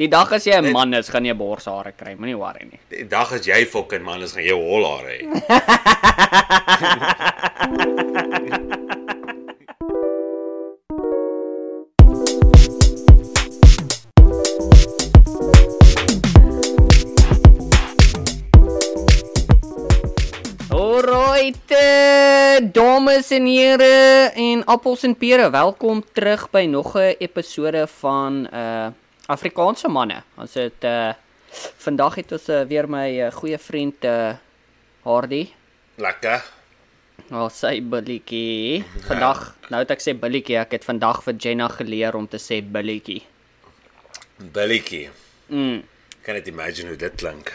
Die dag as jy 'n man is, gaan jy borshare kry, moenie worry nie. Die dag as jy fucking man is, gaan jy hol haar hê. Alright, eh, dames en here en appels en pere, welkom terug by nog 'n episode van uh Afrikaanse manne. Ons het uh vandag het ons uh, weer my uh, goeie vriend uh Hardy. Lekker. Ons sy billetjie. Vandag, nou het ek sê billetjie, ek het vandag vir Jenna geleer om te sê billetjie. Billetjie. Mm. Kan net imagine hoe dit klink.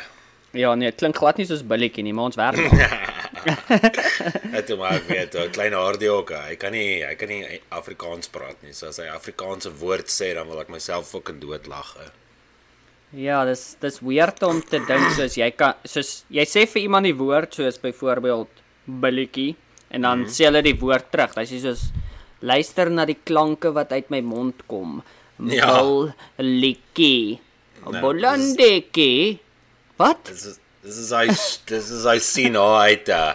Ja, nee, dit klink glad nie soos billetjie nie, maar ons werk. Dit maar ek weet, 'n klein haardie ook. Hy kan nie hy kan nie Afrikaans praat nie. So as hy Afrikaanse woord sê, dan wil ek myself fucking doodlag. Ja, dis dis weird om te dink soos jy kan soos jy sê vir iemand die woord soos byvoorbeeld billetjie en dan mm -hmm. sê hulle die woord terug. Dis is soos luister na die klanke wat uit my mond kom. Ja. Billetjie. Nee, Bolondetjie. Wat? Dis is dis is hy dis is hy sien hoe uit uh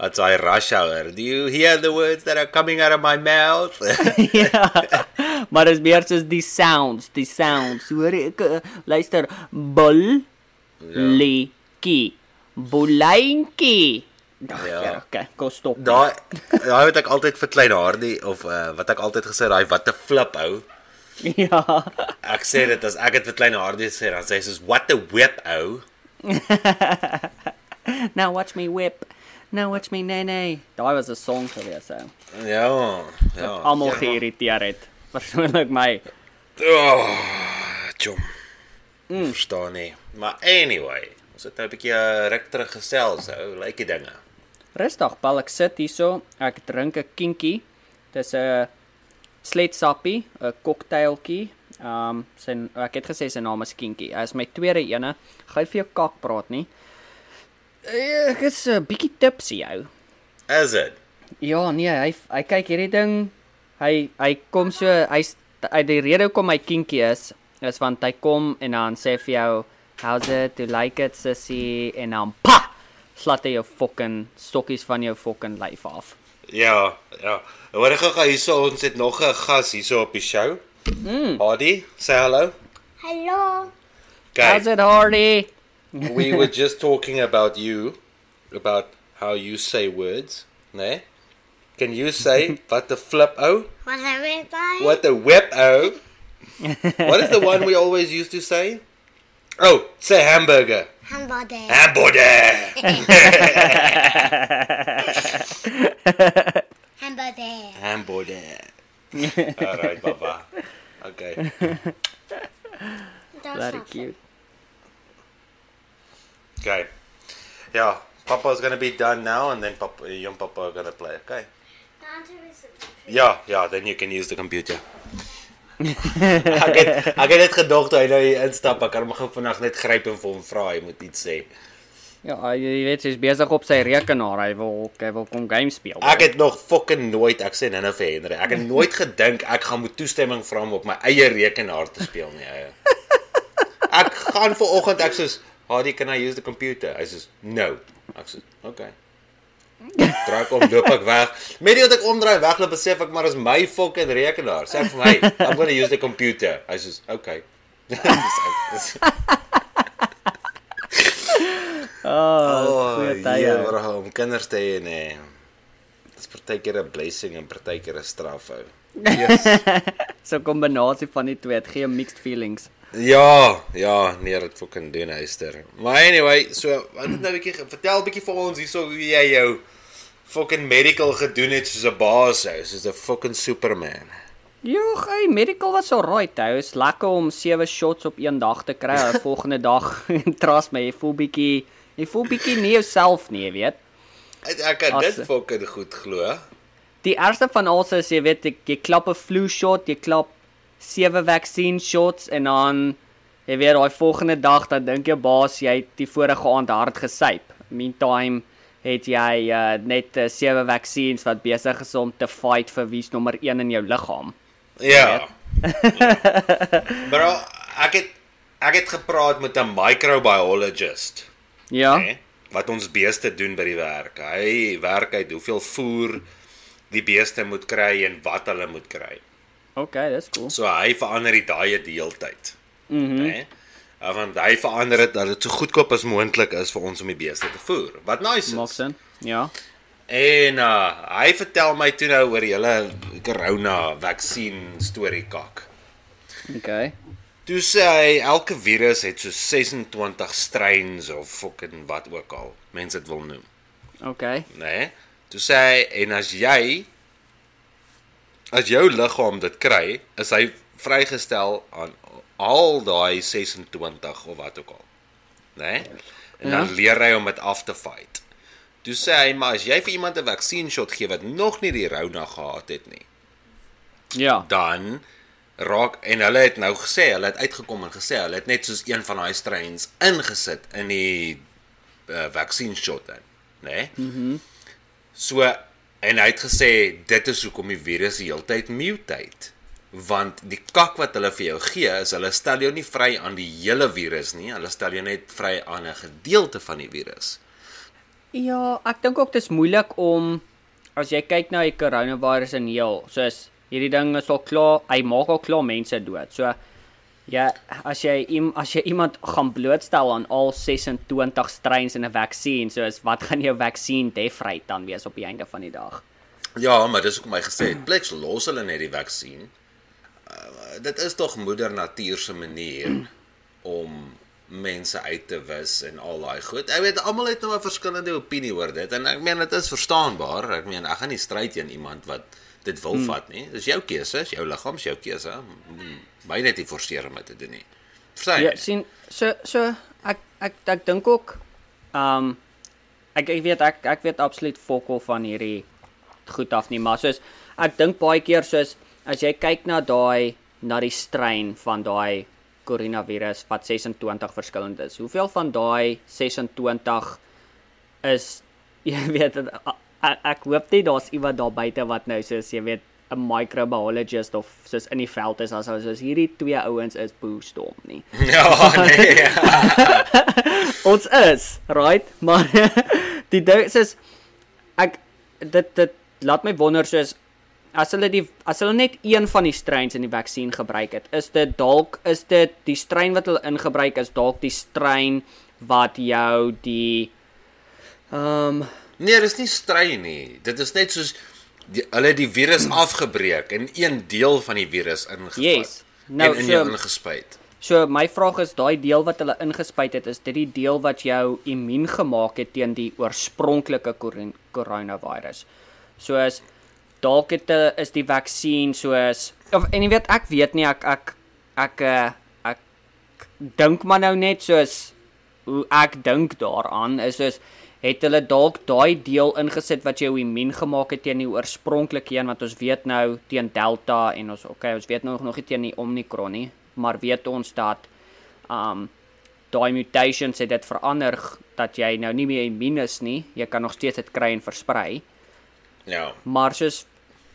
That's I rush hour. Do you hear the words that are coming out of my mouth? ja. Maar dis meer soos die sounds, die sounds. Hoor ek uh, luister bul letjie. Boleintjie. Ja, okay, kom stop. Daai daai het ek altyd vir klein haardie of uh, wat ek altyd gesê daai wat 'n flip ou. Ja. Ek sê dit as ek dit vir klein haardie sê dan sê hy soos what a whip ou. Now watch me whip. Now watch me nee nee. Daai was 'n song gewees ou. Ja, ja. Almal ja, geïrriteer het. Persoonlik my. Oh, chom. Mm. Verstaan nie. Maar anyway, ons het nou 'n bietjie uh, ruk terug gesels, ou, lyk die dinge. Rustig, bal ek sit hierso. Ek drink 'n kinkie. Dis 'n sletsappie, 'n cocktailtjie. Um sy ek het gesê sy naam is Kinkie. Hy is my tweede ene. Gaan vir jou kak praat nie. Eh, Ek is 'n bietjie tipsy ou. Is dit? Ja, nee, hy hy kyk hierdie ding. Hy hy kom so hy's hy die rede hoekom hy kinkie is is want hy kom en dan sê vir jou how's it do you like it sissy en dan pa slat hy jou fucking stokkies van jou fucking lyf af. Ja, ja. Hoor ek gou hierso ons het nog 'n gas hierso op die show. Mm. Hardy, say hello. Hello. Hallo. How's Okay. it Hardy? we were just talking about you about how you say words, né? Can you say what the flip oh? Wat heb je bij? What the whip oh? what is the one we always used to say? Oh, say hamburger. Hamburger. Hamburger. Hamburger. Hamburger. All right, Papa. Okay. Dat Very is cute. Okay. Yeah, Papa's gonna be done now, and then Papa, young Papa are gonna play. Okay. Yeah, yeah. Then you can use the computer. ek het ek het net gedog toe hy nou hier instap, ek kan hom gou vandag net gryp en vir hom vra, hy moet iets sê. Ja, jy weet hy's besig op sy rekenaar. Hy wil hy wil kom game speel. Ek het nog fucking nooit, ek sê nou vir Henry, ek het nooit gedink ek gaan moet toestemming vra om op my eie rekenaar te speel nie. Eie. Ek gaan ver oggend ek soos, "Hardy, can I use the computer?" Hy sê, "No." Ek sê, "Okay." Draai kom loop ek weg. Met die wat ek omdraai wegloop besef ek maar is my fucking rekenaar. Sê vir my, "I'm going to use the computer." Hy sê, "Okay." oh, goeie tye. Ja, bro, om kinders te hê nee. Dit is partykeer 'n blessing en partykeer 'n straf ou. Yes. So 'n kombinasie van die twee, dit gee mixed feelings. Ja, ja, nee, dit fucking doen hyster. Maar anyway, so wat het nou 'n bietjie vertel bietjie vir ons hierso hoe jy jou fucking medical gedoen het soos 'n baas ou, soos 'n fucking superman. Ja, hy medical was alright. Hy is lekker om 7 shots op een dag te kry. Die volgende dag trust my, jy voel bietjie jy voel bietjie nie jouself nie, jy weet. Ek, ek kan As- dit fucking goed glo. Die ergste van alles is jy weet jy, jy klap 'n flu shot, jy klap 7 vaccine shots en dan jy weet daai volgende dag dan dink jou baas jy het die vorige aand hard gesyp. Meantime het jy uh, net 7 vaccines wat besig is om te fight vir wie's nommer 1 in jou liggaam. Ja. Bro, ek het ek het gepraat met 'n microbiologist, Ja. hè, wat ons beeste doen by die werk. Hy werk uit hoeveel voer die beeste moet kry en wat hulle moet kry. Okay, dis cool. So hy verander die daai die hele tyd. Mhm. Né? Uh, Want hy verander dit dat dit so goedkoop as moontlik is vir ons om die beeste te voer. Wat nice Maak is. sin. Ja. En uh hy vertel my toe nou oor die hele corona vaksin storie kak. Okay. Toe sê hy elke virus het so 26 strains of fucking wat ook al mense dit wil noem, né? Nee? Toe sê hy en as jy as jou liggaam dit kry, is hy vrygestel aan al daai 26 of wat ook al. Nee? En dan Ja. leer hy om dit af te fight. Toe sê hy maar as jy vir iemand 'n vaksin shot gee wat nog nie die rona gehad het nie, Ja. dan raak en hulle het nou gesê, hulle het uitgekom en gesê hulle het net soos een van daai strains ingesit in die uh, vaksin shot in, né? Nee? Mhm. Mm so en hy het gesê dit is hoekom die virus die hele tyd mutate want die kak wat hulle vir jou gee is hulle stel jou nie vry aan die hele virus nie, hulle stel jou net vry aan 'n gedeelte van die virus. Ja, ek dink ook dit is moeilik om as jy kyk na die coronavirus in heel, soos hierdie ding is al klaar, hy maak al klaar mense dood. So ja, as jy as jy iemand gaan blootstel aan al 26 strains in 'n vaksin, soos wat gaan jou vaksin death rate dan wees op die einde van die dag? Ja, maar dis hoekom hy gesê het, pleks los hulle net die vaksin. Uh, dit is tog moeder natuur se manier om mense uit te wis en al daai goed. Ek weet almal het nou 'n verskillende opinie oor dit en ek meen dit is verstaanbaar. Ek meen ek gaan nie stryd teen iemand wat dit wil hmm. vat nie. Dis jou keuse, is jou liggaam, is jou keuse. My net nie forceer om dit te doen nie. Verstaan Ja, jy? sien so so ek ek ek dink ook ehm um, ek ek weet ek ek weet absoluut fokol van hierdie goed af nie, maar soos ek dink baie keer soos as jy kyk na daai na die strain van daai coronavirus wat 26 verskillend is. Hoeveel van daai 26 is jy weet ek, ek hoop nie daar's iemand daar buite wat nou soos jy weet 'n microbiologist of soos in die veld is as hulle soos hierdie twee ouens is boestorm nie. Ja, nee. Ons is, right? Maar die ding is ek dit dit laat my wonder soos as hulle die as hulle net een van die strains in die vaksin gebruik het, is dit dalk is dit die strain wat hulle ingebruik is dalk die strain wat jou die ehm um, Nee, dis nie strei nie. Dit is net soos die, hulle die virus afgebreek en een deel van die virus ingevat. Yes. Nou, en in so- jou ingespuit. So my vraag is daai deel wat hulle ingespuit het, is dit die deel wat jou immuun gemaak het teen die oorspronklike koron- coronavirus. Soos dalk het 'n is die vaksin soos of en jy weet ek weet nie ek ek ek ek, ek dink maar nou net soos hoe ek dink daaraan is soos het hulle dalk daai deel ingesit wat jou immuun gemaak het teen die oorspronklike een wat ons weet nou teen Delta en ons okay ons weet nou nog nie teen die Omicron nie maar weet ons dat um daai mutations het dit verander dat jy nou nie meer immuun is nie jy kan nog steeds dit kry en versprei Ja. maar soos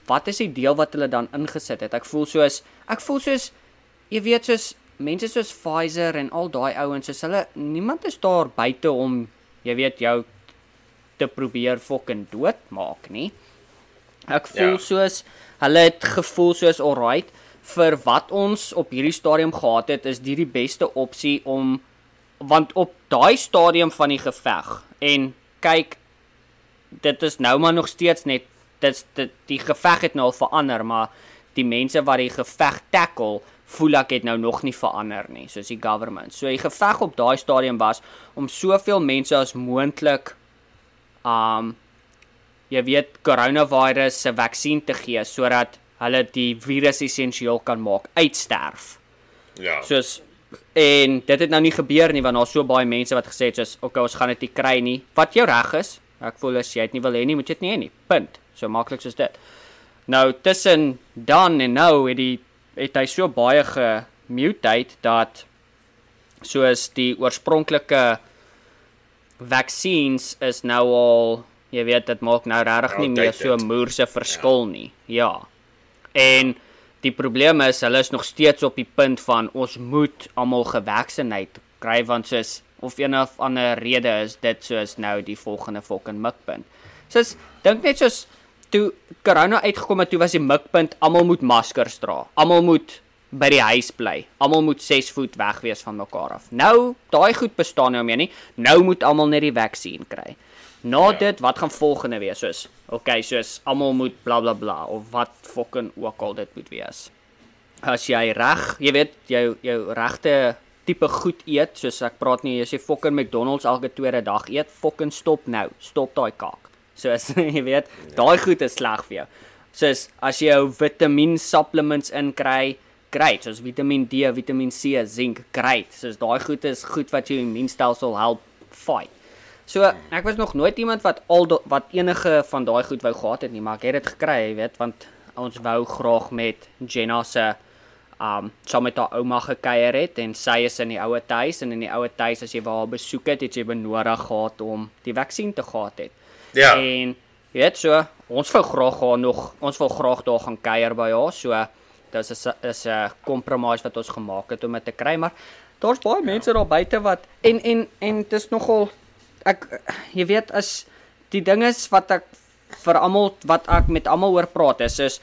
wat is die deel wat hulle dan ingesit het ek voel soos ek voel soos jy weet soos mense soos Pfizer en al daai ouens soos hulle niemand is daar buite om jy weet jou te probeer fucking doodmaak nie ek voel Ja. soos hulle het gevoel soos alright vir wat ons op hierdie stadium gehad het is dit die beste opsie om want op daai stadium van die geveg en kyk dit is nou maar nog steeds net dit's dit die geveg het nou al verander maar die mense wat die geveg tackle voel ek het nou nog nie verander nie soos die government. So die geveg op daai stadium was om soveel mense as moontlik um jy weet coronavirus se vaksin te gee sodat hulle die virus essensieel kan maak uitsterf. Ja. Soos en dit het nou nie gebeur nie want daar's so baie mense wat gesê het soos okay ons gaan dit nie kry nie. Wat jou reg is. Ek voel as jy dit nie wil hê nie, moet jy dit nie hê nie. Punt. So maklik soos dit. Nou tussen dan en nou het die het hy so baie gemutate dat soos die oorspronklike vaksines is nou al jy weet dit maak nou regtig nie meer so moerse verskil nie. Ja. En Die probleem is hulle is nog steeds op die punt van ons moet almal gevaksinate kry want soos of een of ander rede is dit soos nou die volgende fucking mikpunt. Soos dink net soos toe corona uitgekom het, toe was die mikpunt almal moet maskers dra. Almal moet by die huis bly. Almal moet 6 voet weg wees van mekaar af. Nou, daai goed bestaan nou meer nie. Nou moet almal net die vaksin kry. Na Ja. dit, wat gaan volgende wees soos? Okay, soos almal moet bla bla bla of wat fucking ook al dit moet wees. As jy reg, jy weet, jou jou regte tipe goed eet, soos ek praat nie, as jy fucking McDonald's elke tweede dag eet, fucking stop nou. Stop daai kak. Soos jy weet, daai goed is sleg vir jou. Soos as jy jou vitamien supplements inkry, great, soos Vitamiin D, Vitamiin C, Zink, great. Soos daai goed is goed wat jou immuunstelsel help fight. So ek was nog nooit iemand wat al da, wat enige van daai goed wou gehad het nie, maar ek het dit gekry, jy weet, want ons wou graag met Jenna se um saam met haar ouma gekuier het en sy is in die ouer huis en in die ouer huis as jy waar haar besoek het, het jy benodig gehad om die vaksin te gehad het. Ja. En jy weet so, ons wil graag haar nog, ons wil graag daar gaan kuier by haar. So dis is 'n is 'n kompromis wat ons gemaak het om dit te kry, maar daar's baie mense daar buite wat en en en dis nogal ek jy weet as die ding is wat ek vir almal wat ek met almal oor praat is is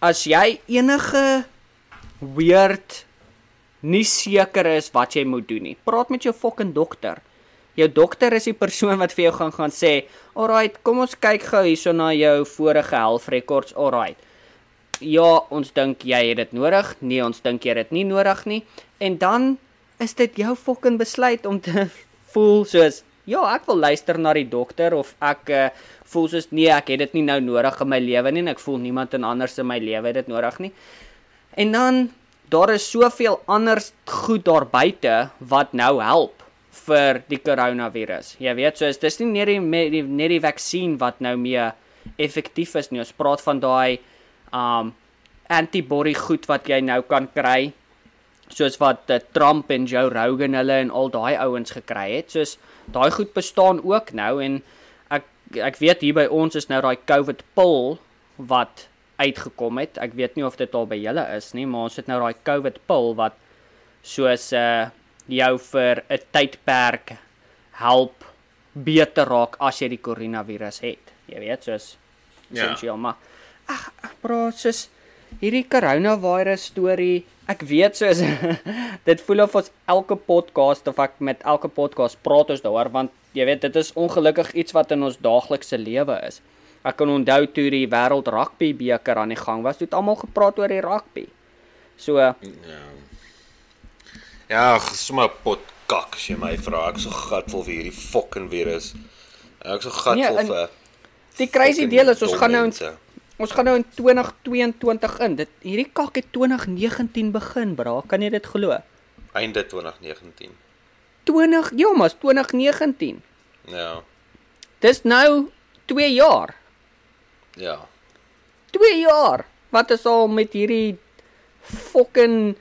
as jy enige weird nie seker is wat jy moet doen nie. Praat met jou fucking dokter. Jou dokter is die persoon wat vir jou gaan gaan sê, "Alright, kom ons kyk gou hierso na jou vorige health records. Alright. Ja, ons dink jy het dit nodig. Nee, ons dink jy het dit nie nodig nie." En dan is dit jou fucking besluit om te voel soos, "Ja, ek wil luister na die dokter of ek uh, voel soos nee, ek het dit nie nou nodig in my lewe nie en ek voel niemand anders in my lewe het dit nodig nie." En dan daar is soveel anders goed daar buite wat nou help vir die coronavirus. Jy weet, so is dis nie net die net die vaksin wat nou meer effektief is nie. Ons praat van daai um antibody goed wat jy nou kan kry soos wat uh, Trump en Joe Rogan hulle en al daai ouens gekry het. Soos daai goed bestaan ook nou en ek ek weet hier by ons is nou daai COVID pil wat uitgekom het. Ek weet nie of dit al by julle is nie, maar ons het nou daai COVID pil wat soos uh jou vir 'n tydperk help beter raak as jy die coronavirus het. Jy weet, soos Ja. essensieel, maar ag, bro, soos hierdie coronavirus storie, ek weet soos dit voel of ons elke podcast of ek met elke podcast praat ons daaroor want jy weet dit is ongelukkig iets wat in ons daaglikse lewe is. Ek kan onthou toe die wêreld rugby beker aan die gang was, het almal gepraat oor die rugby. So Ja. Ja, ag, sommer pot kak as jy my vra. Ek so gatvol vir hierdie fucking virus. Ek so gatvol Nee, en vir die crazy deel is ons gaan nou mense. Ons gaan nou in 2022 in. Dit hierdie kak het 2019 begin, bra. Kan jy dit glo? einde 2019. 20 ja, maar is 2019. Ja. Dis nou 2 jaar. Ja. 2 jaar. Wat is al met hierdie fucking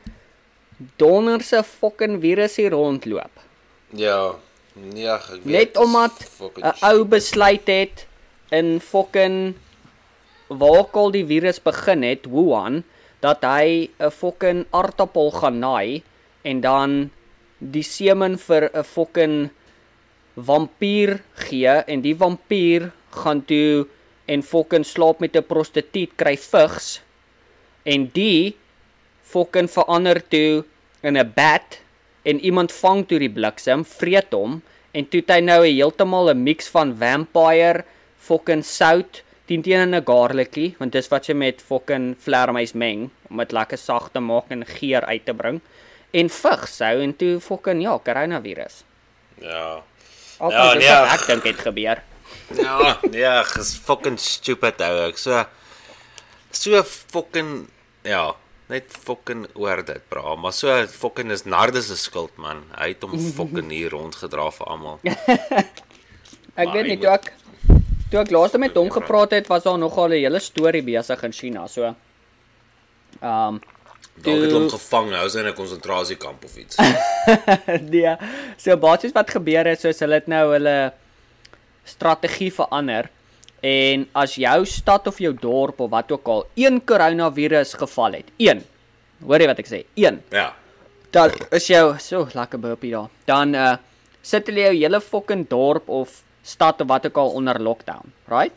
donderse fucking virus hier rondloop? Ja. Nee, ek weet. Net omdat 'n ou besluit het in fucking waar al die virus begin het, Wuhan, dat hy 'n fucking aartappel gaan naai en dan die semen vir 'n fucking vampier gee en die vampier gaan toe en fucking slaap met 'n prostituut kry vigs en die fucking verander toe in 'n bat en iemand vang toe die bliksem, vreet hom en toe het hy nou 'n heeltemal 'n mix van vampire, fucking sout, teen teen 'n garlicky, want dis wat jy met fucking vleermuis meng om dit lekker sag te maak en geur uit te bring en vigs hou en toe fucking ja, coronavirus. Ja. Altyd Ja, ja, nee, ag. ek dink dit gebeur. Ja, nee, dis fucking stupid ou. Ek so so fucking ja, net fucking oor dit, bra. Maar so fucking is Nardus se skuld, man. Hy het hom fucking hier rondgedra vir almal. Ek Maar weet nie moet- ek toe ek laaste met hom gepraat het, was daar nogal 'n hele storie besig in China, so. Ehm um, Dalk het hom Toe- gevang, hy was in 'n konsentrasiekamp of iets. nee, so basies wat gebeur het, soos hulle het nou hulle strategie verander En as jou stad of jou dorp of wat ook al een koronavirus geval het, een. Hoor jy wat ek sê? Een. Ja. Dan is jou so lekker burpie daar. Dan uh sit hulle jou hele fucking dorp of stad of wat ook al onder lockdown, right?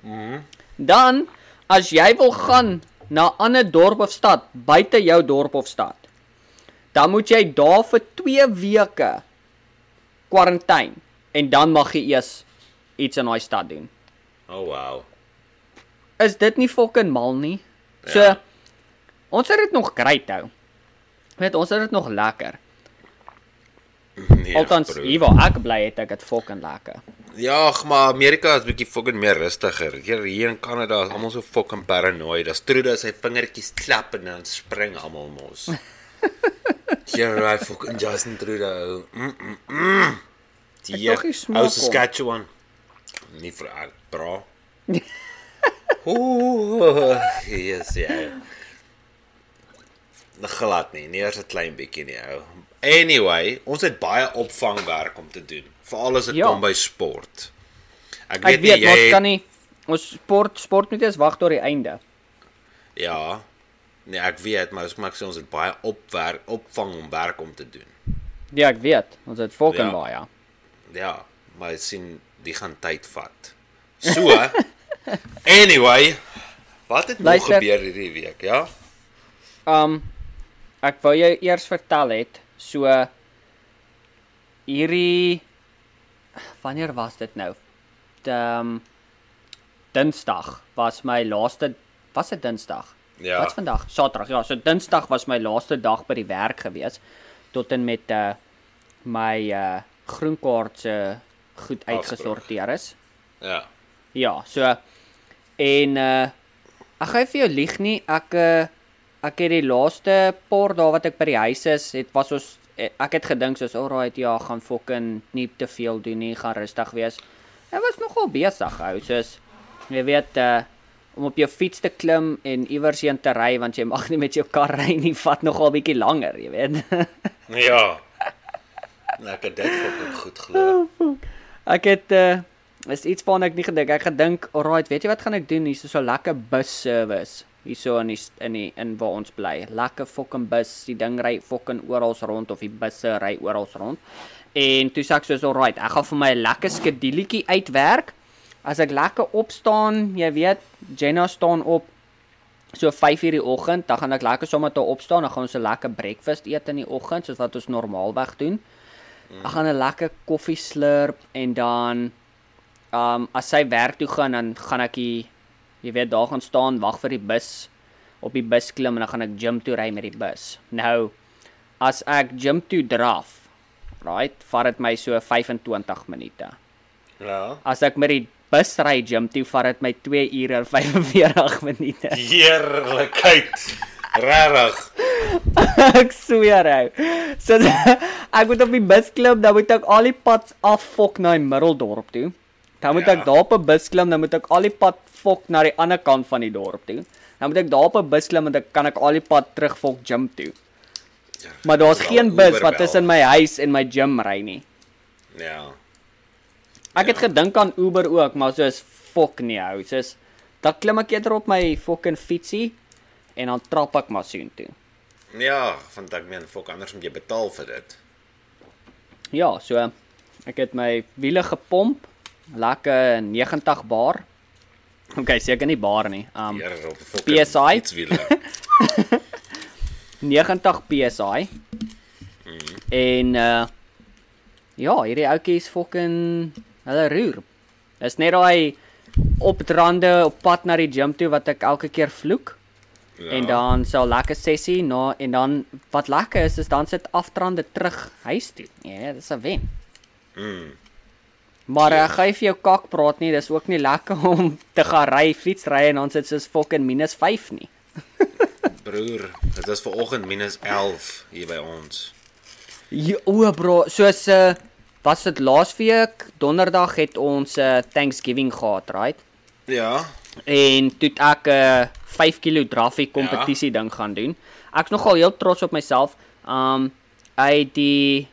Mhm. Dan as jy wil gaan na 'n ander dorp of stad buite jou dorp of stad, dan moet jy daar vir 2 weke kwarantyne en dan mag jy eers iets in daai stad doen. Oh wow. Is dit nie fucking mal nie? So Ja. ons het dit nog great hou. Weet ons het dit nog lekker. Nee, Althans, broer. hier waar ek bly het ek dit fucking lekker. Ja, maar Amerika is bietjie fucking meer rustiger. Hier hier in Kanada is almal so fucking paranoid. As Trude sy vingertjies klap en dan spring almal mos. Hier hy fucking Justin Trudeau. Mm -mm. -mm. Die ou. Saskatchewan. Nie vir ek bra. Ooh, yes, ja. Nog glad nie, nie eers 'n klein bietjie nie ou. Anyway, ons het baie opvangwerk om te doen, veral as dit Ja. kom by sport. Ek Ek weet, weet, nie, ons jy kan nie ons sport sport moet eers wag tot die einde. Ja. Nee, ek weet, maar ek maak sê ons het baie opwerk opvang om werk om te doen. Ja, ek weet. Ons het fucking Ja. baie. Ja, maar ek sien die gaan tyd vat. So. anyway, wat het nog Luister. gebeur hierdie week, ja? Um ek wou jou eers vertel het so hierdie wanneer was dit nou? Ehm Dinsdag was my laaste was dit Dinsdag? Ja. Wat's vandag? Saterdag. Ja, so Dinsdag was my laaste dag by die werk gewees tot en met uh my uh groenkaart se goed uitgesorteer is. Ja. Ja, so en uh ek gaan vir jou lieg nie, ek uh ek het die laaste paar dae wat ek by die huis is, het was ons eh, ek het gedink soos alright, ja, gaan fucking nie te veel doen nie, gaan rustig wees. Ek was nogal besig hou, soos jy weet uh om op jou fiets te klim en iewers heen te ry want jy mag nie met jou kar ry nie, vat nogal bietjie langer, jy weet. Ja. Lekker dit fucking goed glo. Ek het uh is iets waarna ek nie gedink. Ek gedink, alright, weet jy wat gaan ek doen? Hier's so 'n lekker bus service hierso in die in die in waar ons bly. Lekker fucking bus. Die ding ry fucking oral rond of die busse ry oral rond. En toe sê ek soos alright, ek gaan vir my 'n lekker skeduletjie uitwerk. As ek lekker opstaan, jy weet, Jenna staan op so 5:00 die oggend, dan gaan ek lekker sommer toe opstaan, dan gaan ons 'n lekker breakfast eet in die oggend soos wat ons normaalweg doen. Ek gaan 'n lekker koffie slurp en dan um as sy werk toe gaan dan gaan ek die jy weet daar gaan staan wag vir die bus op die bus klim en dan gaan ek gym toe ry met die bus. Nou as ek gym toe draf, right, vat dit my so 25 minute. Ja. As ek met die bus ry gym toe, vat dit my 2 ure en 45 minute. Heerlikheid. Regtig. ek sweer ou. So ek moet op die bus klim, dan moet ek al die pad affok na die middeldorp toe. Dan moet Ja. ek daar op 'n bus klim, dan moet ek al die pad fok na die ander kant van die dorp toe. Dan moet ek daar op 'n bus klim en dan kan ek al die pad terug fok gym toe. Maar daar's geen bus Uber wat tussen my huis en my gym ry nie. Ja. Ek het gedink aan Uber ook, maar soos fok nee ou. Soos dan klim ek eerder op my fucking fietsie en dan trap ek maar soontoe. Ja, want ek meen fok anders moet jy betaal vir dit. Ja, so ek het my wiele gepomp, lekker 90 bar. OK, seker nie bar nie. Um PSI? fietswiele. 90 PSI. En uh ja, hierdie ouetjies fucking hulle roer. Dis net daai opdraande op pad na die gym toe wat ek elke keer vloek. Ja. En dan 'n lekker sessie na en dan wat lekker is is dan sit aftrande terug huis toe. Ja, dis 'n wen. Mm. Maar ek gaan nie vir jou kak praat nie, dis ook nie lekker om te gaan ry, fietsry en dan sit soos fucking minus 5 nie. Broer, dit is vanoggend minus 11 hier by ons. Ja, o bro, soos uh was dit laasweek donderdag het ons uh Thanksgiving gehad, right? Ja. En toe ek 'n uh, 5 kg draffie kompetisie ja. ding gaan doen. Ek's nogal heel trots op myself. Um uit die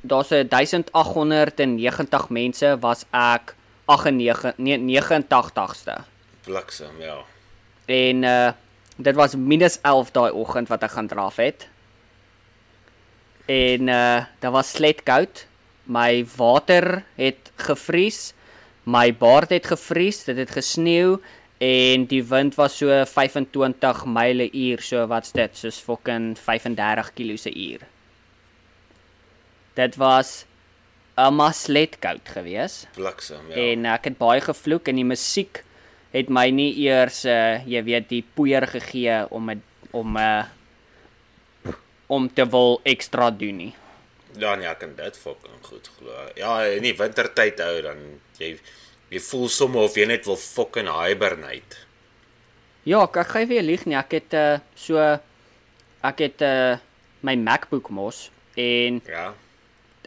daar's 'n 1890 mense was ek 98 nee 89ste. Bliksem, ja. En uh dit was minus 11 daai oggend wat ek gaan draf het. En uh daar was sletkoud. My water het gevries. My baard het gevries, dit het gesneeu en die wind was so 25 myle uur, so wat's dit? Soos fucking 35 km se uur. Dit was 'n masletkoud geweest. Bliksem, ja. En ek het baie gevloek en die musiek het my nie eers uh jy weet die poeier gegee om 'n om uh, om te wil ekstra doen nie. Ja, nee, ek kan dit fucking goed glo. Ja, in die wintertyd ou dan jy jy voel sommer of jy net wil fucking hibernate. Ja, ek, ek gaan weer lieg nie. Ek het uh so ek het uh my MacBook mos en Ja.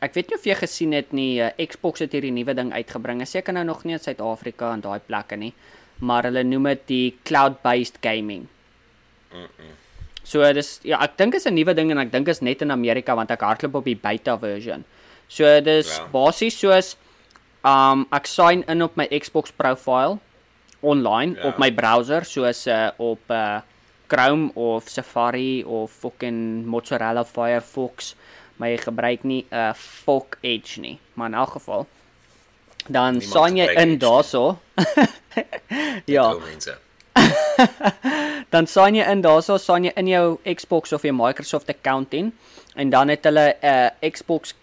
Ek weet nie of jy gesien het nie, uh, Xbox het hierdie nuwe ding uitgebring. Is Seker nou nog nie in Suid-Afrika en daai plekke nie, maar hulle noem dit die cloud-based gaming. So dis ja, ek dink is 'n nuwe ding en ek dink is net in Amerika want ek hardloop op die beta version. So dis Ja. ja. basies soos um ek sign in op my Xbox profile online Ja. ja. op my browser soos uh, op uh, Chrome of Safari of fucking Mozilla Firefox, maar jy gebruik nie 'n uh, Fog Edge nie. Maar in elk geval dan Niemand sign jy in daarso. ja. Dan sign jy in daarso, sign jy in jou Xbox of jou Microsoft account in en dan het hulle 'n uh, Xbox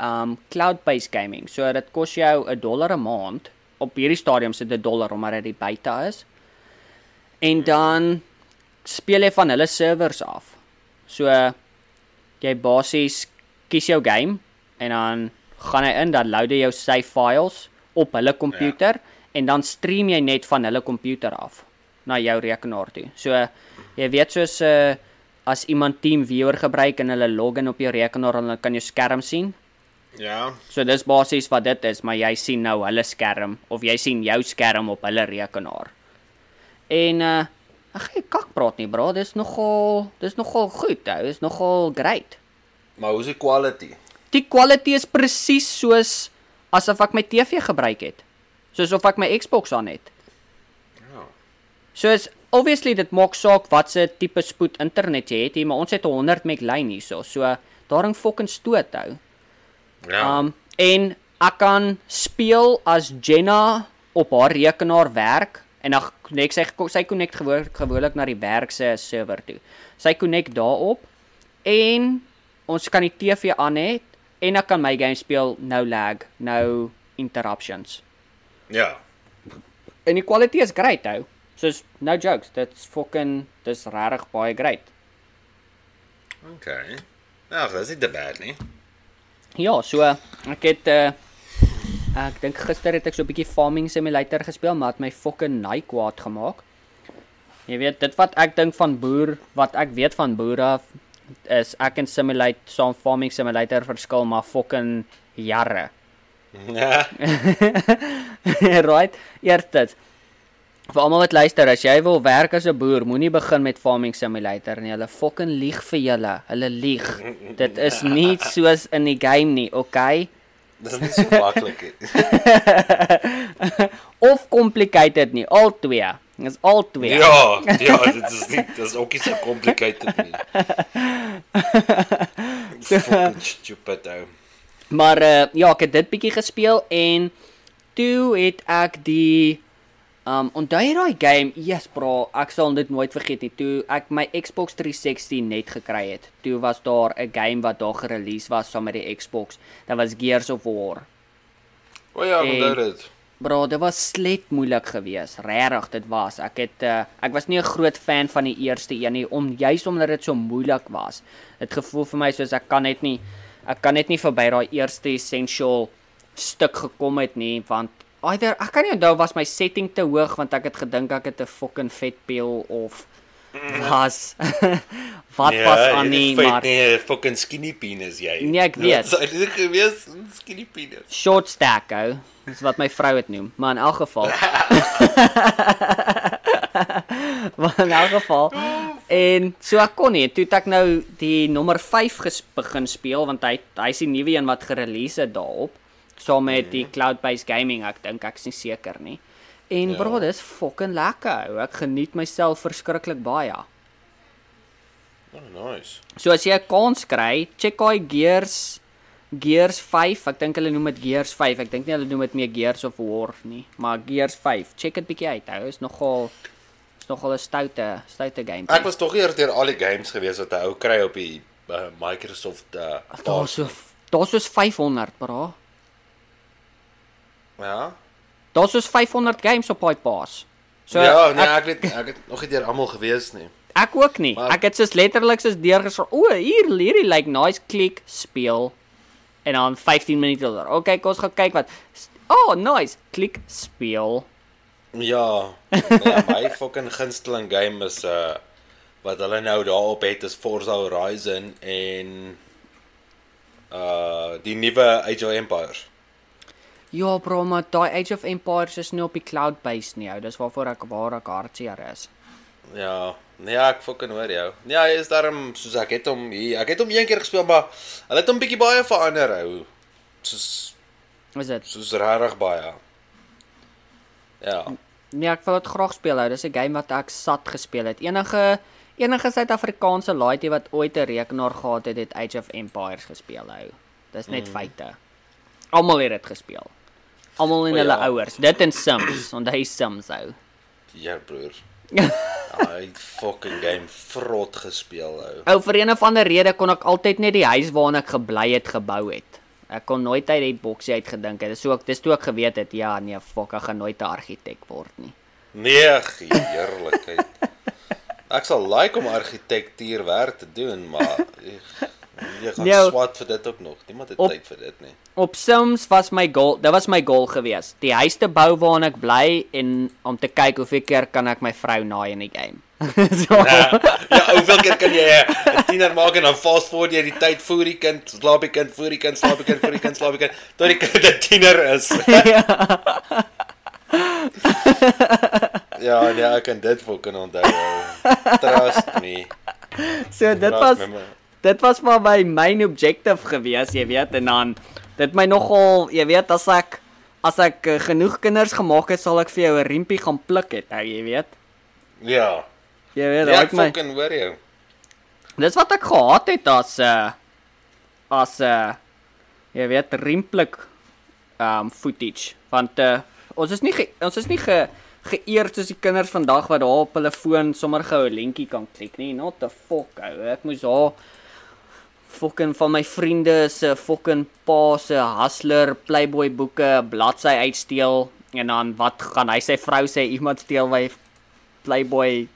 um cloud-based gaming. So dit kos jou 'n dollar 'n maand. Op hierdie stadium sit dit 'n dollar omdat dit die beta is. En dan speel jy van hulle servers af. So jy basies kies jou game en dan gaan hy in, dan load hy jou save files op hulle komputer ja. en dan stream jy net van hulle komputer af na jou rekenaar toe. So jy weet soos uh, as iemand TeamViewer gebruik en hulle login op jou rekenaar en hulle kan jou skerm sien. Ja. So dis basies wat dit is, maar jy sien nou hulle skerm of jy sien jou skerm op hulle rekenaar. En uh ek gaan nie kak praat nie, bro. Dis nogal dis nogal goed, ou. Dis nogal great. Maar hoe is die quality? Die quality is presies soos asof ek my TV gebruik het. Soos of ek my Xbox aan het. Ja. Soos obviously dit maak saak wat se tipe spoed internet jy het, hier, maar ons het 'n 100 meg lyn hierso. So daarin fucking stoot hou. Ja. Um en ek kan speel as Jenna op haar rekenaar werk en dan connect sy sy connect gewoonlik gewoonlik na die werk se server toe. Sy connect daarop en ons kan die TV aan hê en ek kan my game speel no lag, no interruptions. ja. En die quality is great hou. Soos no jokes, dit's fucking dis regtig baie great. Okay. Ja, dis nie te bad nie. Ja, so ek het uh ek dink gister het ek so 'n bietjie farming simulator gespeel, maar het my fucking naai kwaad gemaak. Jy weet, dit wat ek dink van boer, wat ek weet van boere af, is ek en simulate saam farming simulator verskil maar fucking jare. Ja. right? Eerstens vir almal wat luister, as jy wil werk as 'n boer, moenie begin met farming simulator nie. Hulle fucking lieg vir julle. Hulle lieg. Dit is nie soos in die game nie, okay? Dis nie so maklik nie. of complicated nie, al twee. Dis al twee. Ja, ja, dit is nie dis ook nie so complicated nie. Fucking stupid ou. Maar uh, ja, ek het dit bietjie gespeel en toe het ek die um onthou jy daai game? Yes bro, ek sal dit nooit vergeet nie. Toe ek my Xbox 360 net gekry het, toe was daar 'n game wat daar gerelease was saam met die Xbox. Dit was Gears of War. O ja, onthou dit. Bro, dit was slet moeilik geweest. Regtig, dit was. Ek het uh, ek was nie 'n groot fan van die eerste een nie, om juis omdat dit so moeilik was. Dit gevoel vir my soos ek kan net nie ek kan net nie verby daai eerste essential stuk gekom het nie, want either ek kan nie onthou was my setting te hoog want ek het gedink ek het 'n fucking vet pil of was wat Ja, was aan nie, maar nee, fucking skinny penis jy. Nee, ek weet. Dit eintlik gewees skinny penis. short stack ou. Dis wat my vrou dit noem, maar in elk geval. maar in elk geval. En so ek kon nie, toe het ek nou die nommer 5 ges, begin speel want hy hy is die nuwe een wat gerelease het daarop. Saam met die cloud-based gaming. Ek dink ek's nie seker nie. En Ja. bro, dis fucking lekker. Ek geniet myself verskriklik baie. Oh, nice. So as jy 'n kans kry, check daai Gears Gears 5. Ek dink hulle noem dit Gears 5. Ek dink nie hulle noem dit meer Gears of War nie, maar Gears 5. Check dit bietjie uit. Hou, is nogal is nogal 'n stoute stoute game. Ek was tog eers deur al die games gewees wat 'n ou kry op die uh, Microsoft uh, daar so daar's soos 500, bra. Ja. Daar's soos 500 games op daai paas. So ja, nee, ek, ek weet ek het nog nie deur almal gewees nie. ek ook nie. Maar- Ek het soos letterlik soos deurgesal. O, hier hierdie lyk like, nice klik speel en dan 15 minute later. Okay, kom ons gaan kyk wat. Oh, nice. Klik speel. Ja. Nee, my fucking gunsteling game is uh wat hulle nou daarop het is Forza Horizon en uh die nuwe Age of Empires. Ja, bro, maar daai Age of Empires is nie op die cloud based nie. ou. Dis waarvoor ek waar ek hartseer is. Ja. Nee, ek fucking hoor jou. Nee, hy is daarom soos ek het hom hier. Ek het hom een keer gespeel, maar hulle het hom bietjie baie verander hou. Soos Is dit? soos regtig baie. Ja. Nee, ek wil dit graag speel hou. Dis 'n game wat ek sat gespeel het. Enige enige Suid-Afrikaanse laaitie wat ooit 'n rekenaar gehad het, het Age of Empires gespeel hou. Dis net mm. feite. Almal het dit gespeel. Almal en O, hulle ja. ouers. Dit en Sims, want hy Sims hou. Ja, broer. Hy fucking game vrot gespeel hou. Ou vir een of ander rede kon ek altyd net die huis waarin ek gebly het gebou het. Ek kon nooit uit die boksie uit gedink het. Dis so ek dis toe ek geweet het ja, nee, fuck, ek gaan nooit 'n argitek word nie. Nee, heerlikheid. Ek sal like om argitektuurwerk te doen, maar jy gaan Nee, ou- swat vir dit ook nog. Niemand het Op- tyd vir dit nie. Op Sims was my goal, dit was my goal gewees. Die huis te bou waarin ek bly en om te kyk hoeveel keer kan ek my vrou naai in die game. so. Ja, ja, hoeveel keer kan jy 'n tiener maak en dan fast forward jy die tyd voor die kind, slaap die kind, voor die kind, slaap die kind, voor die kind, slaap die kind, tot die kind 'n tiener is. ja, nee, ek kan dit fucking onthou. ou. Trust me. So dit Trust was me. Dit was maar my main objective gewees, jy weet, en dan dit my nogal, jy weet, as ek as ek uh, genoeg kinders gemaak het, sal ek vir jou 'n riempie gaan pluk het, ou, jy weet. Ja. Jy weet, Ja, ek my fucking hoor jou. Dis wat ek gehad het as 'n uh, as 'n uh, jy weet riemplik um footage want uh, ons is nie ge, ons is nie ge geëerd soos die kinders vandag wat daar op hulle foon sommer gou 'n lentjie kan klik nie not the fuck ou ek moes daar fucking van my vriende se fucking pa se hustler playboy boeke bladsy uitsteel en dan wat gaan hy sy vrou sê iemand steel my playboy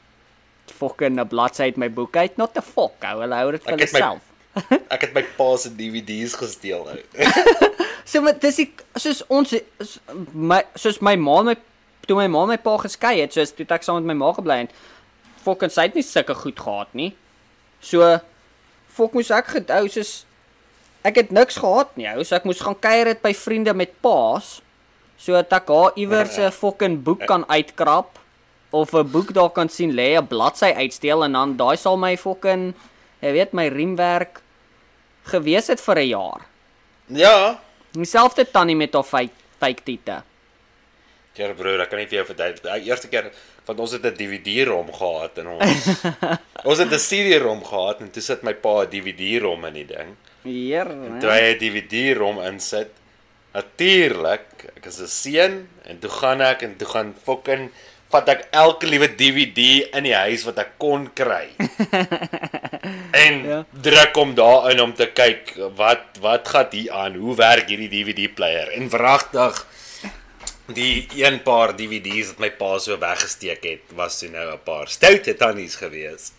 fucking 'n bladsy uit my boek uit not the fuck ou hulle hou dit vir Ek het my- hulself Ek het my pa se DVD's gesteel ou. So maar dis die soos ons my soos my ma my toe my ma my pa geskei het, soos toe het ek saam met my ma gebly en fucking sy het nie sulke goed gehad nie. So fok moes ek gedou soos ek het niks gehad nie, ou, so ek moes gaan kuier dit by vriende met paas sodat ek haar iewers 'n fucking boek kan uitkrap of 'n boek daar kan sien lê, 'n bladsy uitsteel en dan daai sal my fucking jy weet my riemwerk gewees het vir 'n jaar. Ja. Dieselfde tannie met haar fake fake tiete. Ja broer, ek kan nie vir jou verduidelik. Die eerste keer want ons het 'n DVD-rom gehad en ons ons het 'n CD-rom gehad en toe sit my pa 'n DVD-rom in die ding. Hier. Toe hy 'n DVD-rom insit, natuurlik, ek is 'n seun en toe gaan ek en toe gaan fucking vat ek elke liewe DVD in die huis wat ek kon kry. en ja. druk hom daarin om te kyk wat wat gaan hier aan? Hoe werk hierdie DVD player? En wragtig die een paar DVD's wat my pa so weggesteek het, was toe nou 'n paar stoute tannies gewees.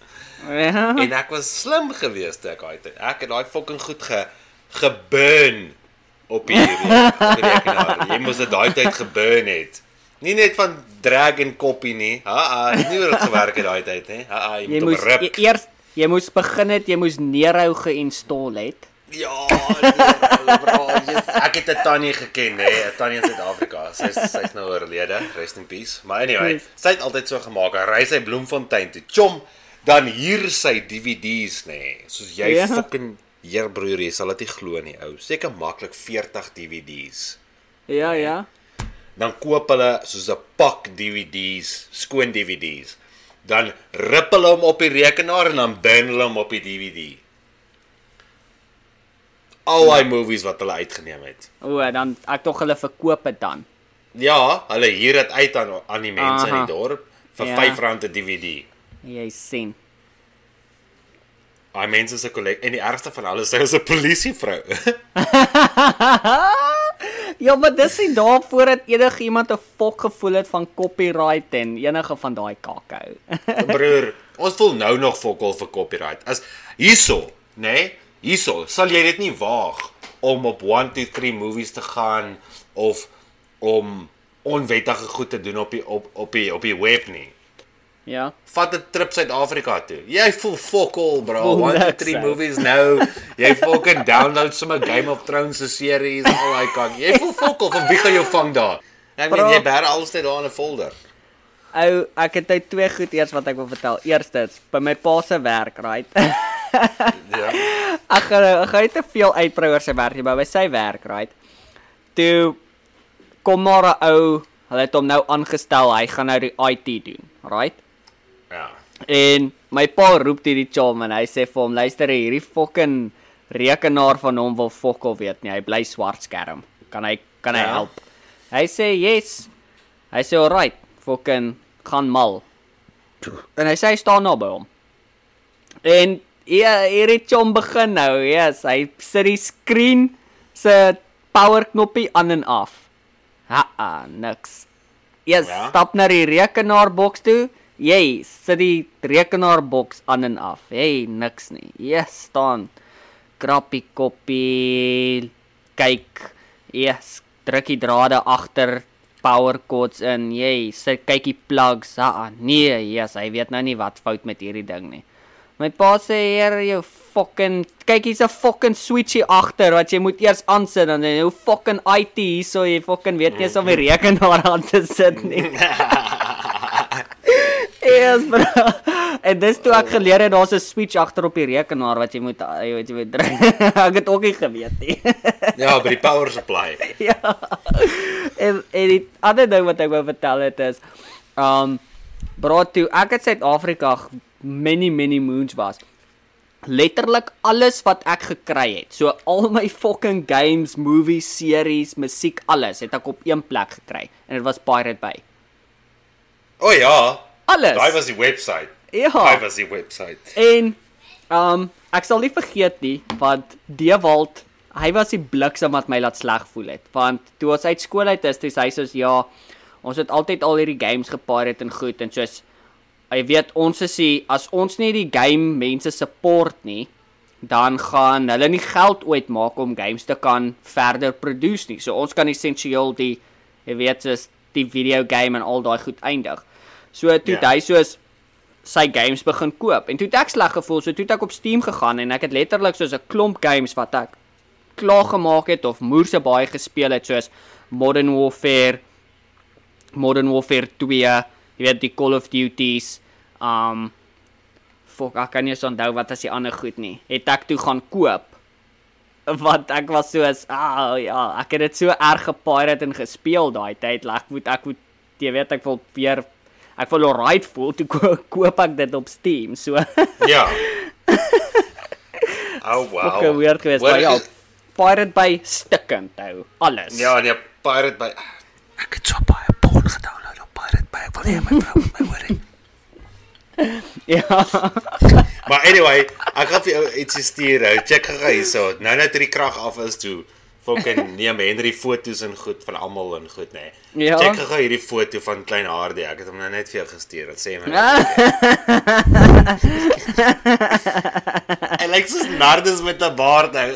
Ja. En ek was slim geweest ek daai tyd. Ek het daai fucking goed ge geburn op hierdie rekenaar. Jy moes dit daai tyd geburn het. Nie net van drag en copy nie. Ha, ha, nie hoe dit gewerk het daai tyd hè. Ha, ha, jy, Jy moet moes hom rip. e- eers jy moes begin het, jy moes Nero geïnstal het. Ja, nee, bro, yes. ek het 'n tannie geken, hè, 'n tannie in Suid-Afrika. Sy's sy's nou oorlede, rest in peace. Maar anyway, Yes. sy het altyd so gemaak. Hy ry sy Bloemfontein toe. Chom, dan hier sy DVD's nê. Nee. Soos jy Ja. fucking Heer broer, jy sal dit nie glo nie, ou. Seker maklik 40 DVD's. Ja, ja. Dan koop hulle soos 'n pak DVD's, skoon DVD's. Dan rip hulle hom op die rekenaar en dan burn hulle hom op die DVD. Al daai movies wat hulle uitgeneem het. O, dan ek tog hulle verkoop dit dan. Ja, hulle huur dit uit aan aan die mense in Aha. die dorp vir Ja. R5 'n DVD. Jy sien. Daai mense se kollek en die ergste van alles is 'n polisievrou. Ja, maar dis nie daarvoor dat enigiemand 'n fok gevoel het van copyright en enige van daai kakou. Broer, ons voel nou nog fokol vir copyright. As hierso, nê? Nee, hierso, sal jy dit nie waag om op 123 movies te gaan of om onwettige goed te doen op die op op die op die web nie. ja. Vat 'n trip Suid-Afrika toe. Jy voel fokol, bro. Voel 1 2 niks, 3 ou. movies nou. Jy fucking download sommer Game of Thrones se series en al daai kak. Jy voel fokol, van wie gaan jou vang daar? Ek meen Bro. jy bær alles net daar in 'n folder. Ou, ek het nou twee goed eers wat ek wil vertel. Eerstens, by my pa se werk, right? Ja. Ek gaan ek gaan nie te veel uitbrei oor sy werk nie, maar by sy werk, right? Toe kom maar 'n ou, hulle het hom nou aangestel, hy gaan nou die IT doen, right? Ja. En my pa roep hierdie chom en hy sê vir hom, luister hierdie fucking rekenaar van hom wil fokol weet nie. Hy bly swart skerm. Kan hy kan hy Ja. help? Hy sê yes. Hy sê alright, fucking gaan mal. En hy sê hy staan nou by hom. En ja, hierdie chom begin nou. Yes, hy sit die skerm se power knoppie aan en af. Ha, -ha niks. Yes, Ja. ja? stap na die rekenaarboks toe. Jy sit die rekenaarboks aan en af. Hey, niks nie. Yes, staan. Krappie koppie. Kyk. Yes, druk die drade agter power cords in. Jy sit kyk die plugs. Ah, nee, yes, hy weet nou nie wat fout met hierdie ding nie. My pa sê hier jou fucking kyk hier's 'n fucking switchie agter wat jy moet eers aansit dan jy hoe fucking IT hierso jy fucking weet nie eens om die rekenaar aan te sit nie. Yes, bro. En dis toe ek geleer het daar's 'n switch agter op die rekenaar wat jy moet jy weet jy moet druk. ek het ook nie geweet nie. Ja, by die power supply. ja. En en die ander ding wat ek wou vertel het is um bro toe ek in Suid-Afrika many many moons was. Letterlik alles wat ek gekry het. So al my fucking games, movies, series, musiek, alles het ek op een plek gekry en dit was Pirate Bay. O oh, ja, Alles. daai was die webwerf. Ja. Daai was die webwerf. En um ek sal nie vergeet nie want Dewald, hy was die bliksem wat my laat sleg voel het. Want toe ons uit skool uit is, toe sê hy soos ja, ons het altyd al hierdie games gepirate en goed en soos jy weet ons is die as ons nie die game mense support nie, dan gaan hulle nie geld ooit maak om games te kan verder produce nie. So ons kan essensieel die jy weet soos die video game en al daai goed eindig. So toe Ja. yeah. hy soos sy games begin koop en toe het ek sleg gevoel so toe het ek op Steam gegaan en ek het letterlik soos 'n klomp games wat ek klaar gemaak het of moerse baie gespeel het soos Modern Warfare Modern Warfare 2 jy weet die Call of Duties um fok ek kan nie eens onthou wat as die ander goed nie het ek toe gaan koop want ek was soos ah ja ek het dit so erg gepirate en gespeel daai tyd ek moet ek moet jy weet ek wil weer ek wil alright voel toe ko koop ek dit op Steam so Ja. Oh wow. okay weird geweest ja is- pirate by stikkend hou alles Ja, nee, Pirate Bay. Ek het so baie porn gedownload op Pirate Bay. Ek wil hê my vrou moet my hoor. Ja Maar anyway, ek gaan vir jou ietsie stuur. ou. Check gou hierso. Nou net die krag af is toe. Fucking neem Henry foto's en goed van almal en goed nê. Nee. Ja. Check gou hierdie foto van klein Hardie. Ek het hom nou net vir jou gestuur. Dit sê my. Hy lyk soos Nardus met 'n baard nou.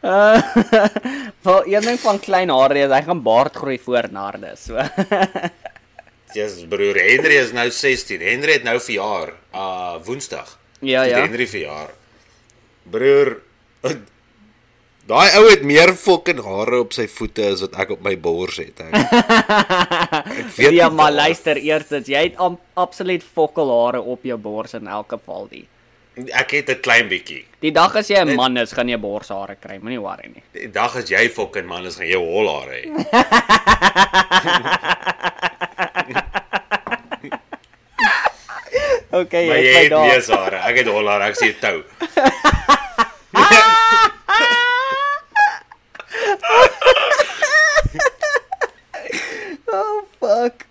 Wel een ding van klein hare is hy gaan baard groei voor narde so Jesus broer, Henry is nou 16. Henry het nou verjaar. Uh Woensdag. Ja, ja. Henry verjaar. Broer, daai ou het meer fucking hare op sy voete as wat ek op my bors het. Ek, weet Ja, maar luister eers dit jy het am, absoluut fokkelhare op jou bors in elk geval die. Ek het 'n klein bietjie. Die dag as jy 'n man is, gaan jy borshare kry, moenie worry nie. Die dag as jy fucking man is, gaan jy hol haar hê. Okay, Maar jy het my daar. Ek het hol haar, ek sien tou. Oh fuck.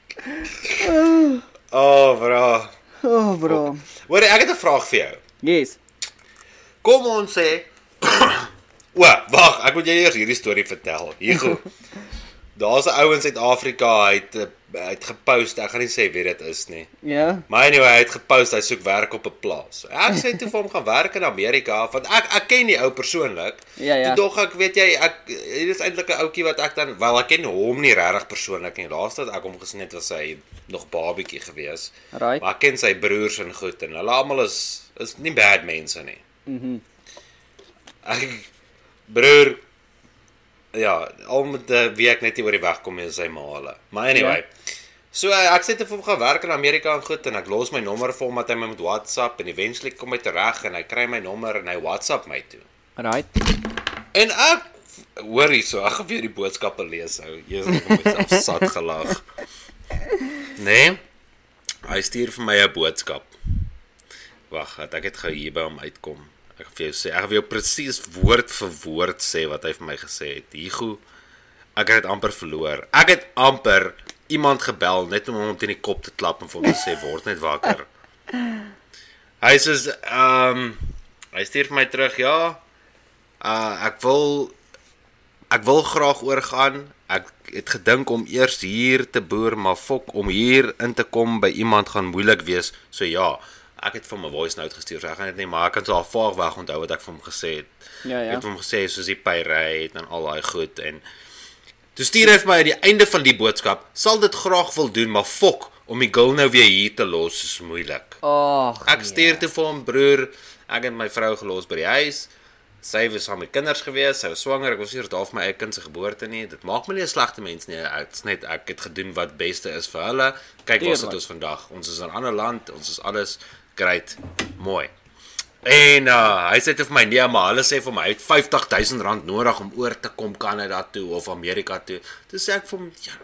Oh, bro. Oh bro. Hoor, ek het 'n vraag vir jou. Yes. Kom ons sê O, wag, ek moet jou eers hierdie storie vertel. Hier. Daar's 'n ou in Suid-Afrika, hy het eh, hy het gepost, ek gaan nie sê wie dit is nie. Ja. Maar anyway, hy het gepost hy soek werk op 'n plaas. Ek sê toe vir hom gaan werk in Amerika want ek ek ken die ou persoonlik. Ja, ja. Toe dog ek, weet jy, ek hier is eintlik 'n ouetjie wat ek dan wel ek ken hom nie regtig persoonlik nie. Laaste wat ek hom gesien het was hy nog babietjie gewees. Right. Maar ek ken sy broers en goed en hulle almal is is nie bad mense nie. Mhm. Ek broer ja, al met 'n week net nie oor die weg kom is sy ma hulle. Maar anyway. Ja. So eh, ek sê te vir hom gaan werk in Amerika en goed en ek los my nommer vir hom dat hy my met WhatsApp en eventually kom hy terug en hy kry my nommer en hy WhatsApp my toe. Right. En ek hoor hierso, ek gaan weer die boodskappe lees ou. Jesus, ek het myself sat gelag. Nee. Hy stuur vir my 'n boodskap. Wag, ek dit gou hier by hom uitkom. Ek gaan vir jou sê, ek gaan vir jou presies woord vir woord sê wat hy vir my gesê het. Hugo, ek het amper verloor. Ek het amper iemand gebel net om hom teen die kop te klap en vir hom te sê word net wakker. Hy sê ehm um, hy stuur vir my terug, ja. Uh ek wil ek wil graag oorgaan. Ek het gedink om eers hier te boer, maar fok om hier in te kom by iemand gaan moeilik wees. So ja, ek het vir my voice note gestuur. So ek gaan dit nie maar ek kan so al vaag weg onthou wat ek vir hom gesê het. Ja, Ek ja. het hom gesê soos die pyry en al daai goed en toe stuur hy vir my aan die einde van die boodskap, sal dit graag wil doen, maar fok om die girl nou weer hier te los is moeilik. Ag. Ek stuur toe vir hom broer, ek het my vrou gelos by die huis. Sy was saam met kinders gewees, sy was swanger, ek was hier daar vir my eie kind se geboorte nie. Dit maak my nie 'n slegte mens nie. Dit's net ek het gedoen wat beste is vir hulle. Kyk waar sit Tuurlik. ons vandag. Ons is in 'n ander land, ons is alles great. Mooi. En uh, hy sê toe vir my nee, maar hulle sê vir my hy het 50000 rand nodig om oor te kom Kanada toe of Amerika toe. Toe sê ek vir hom ja,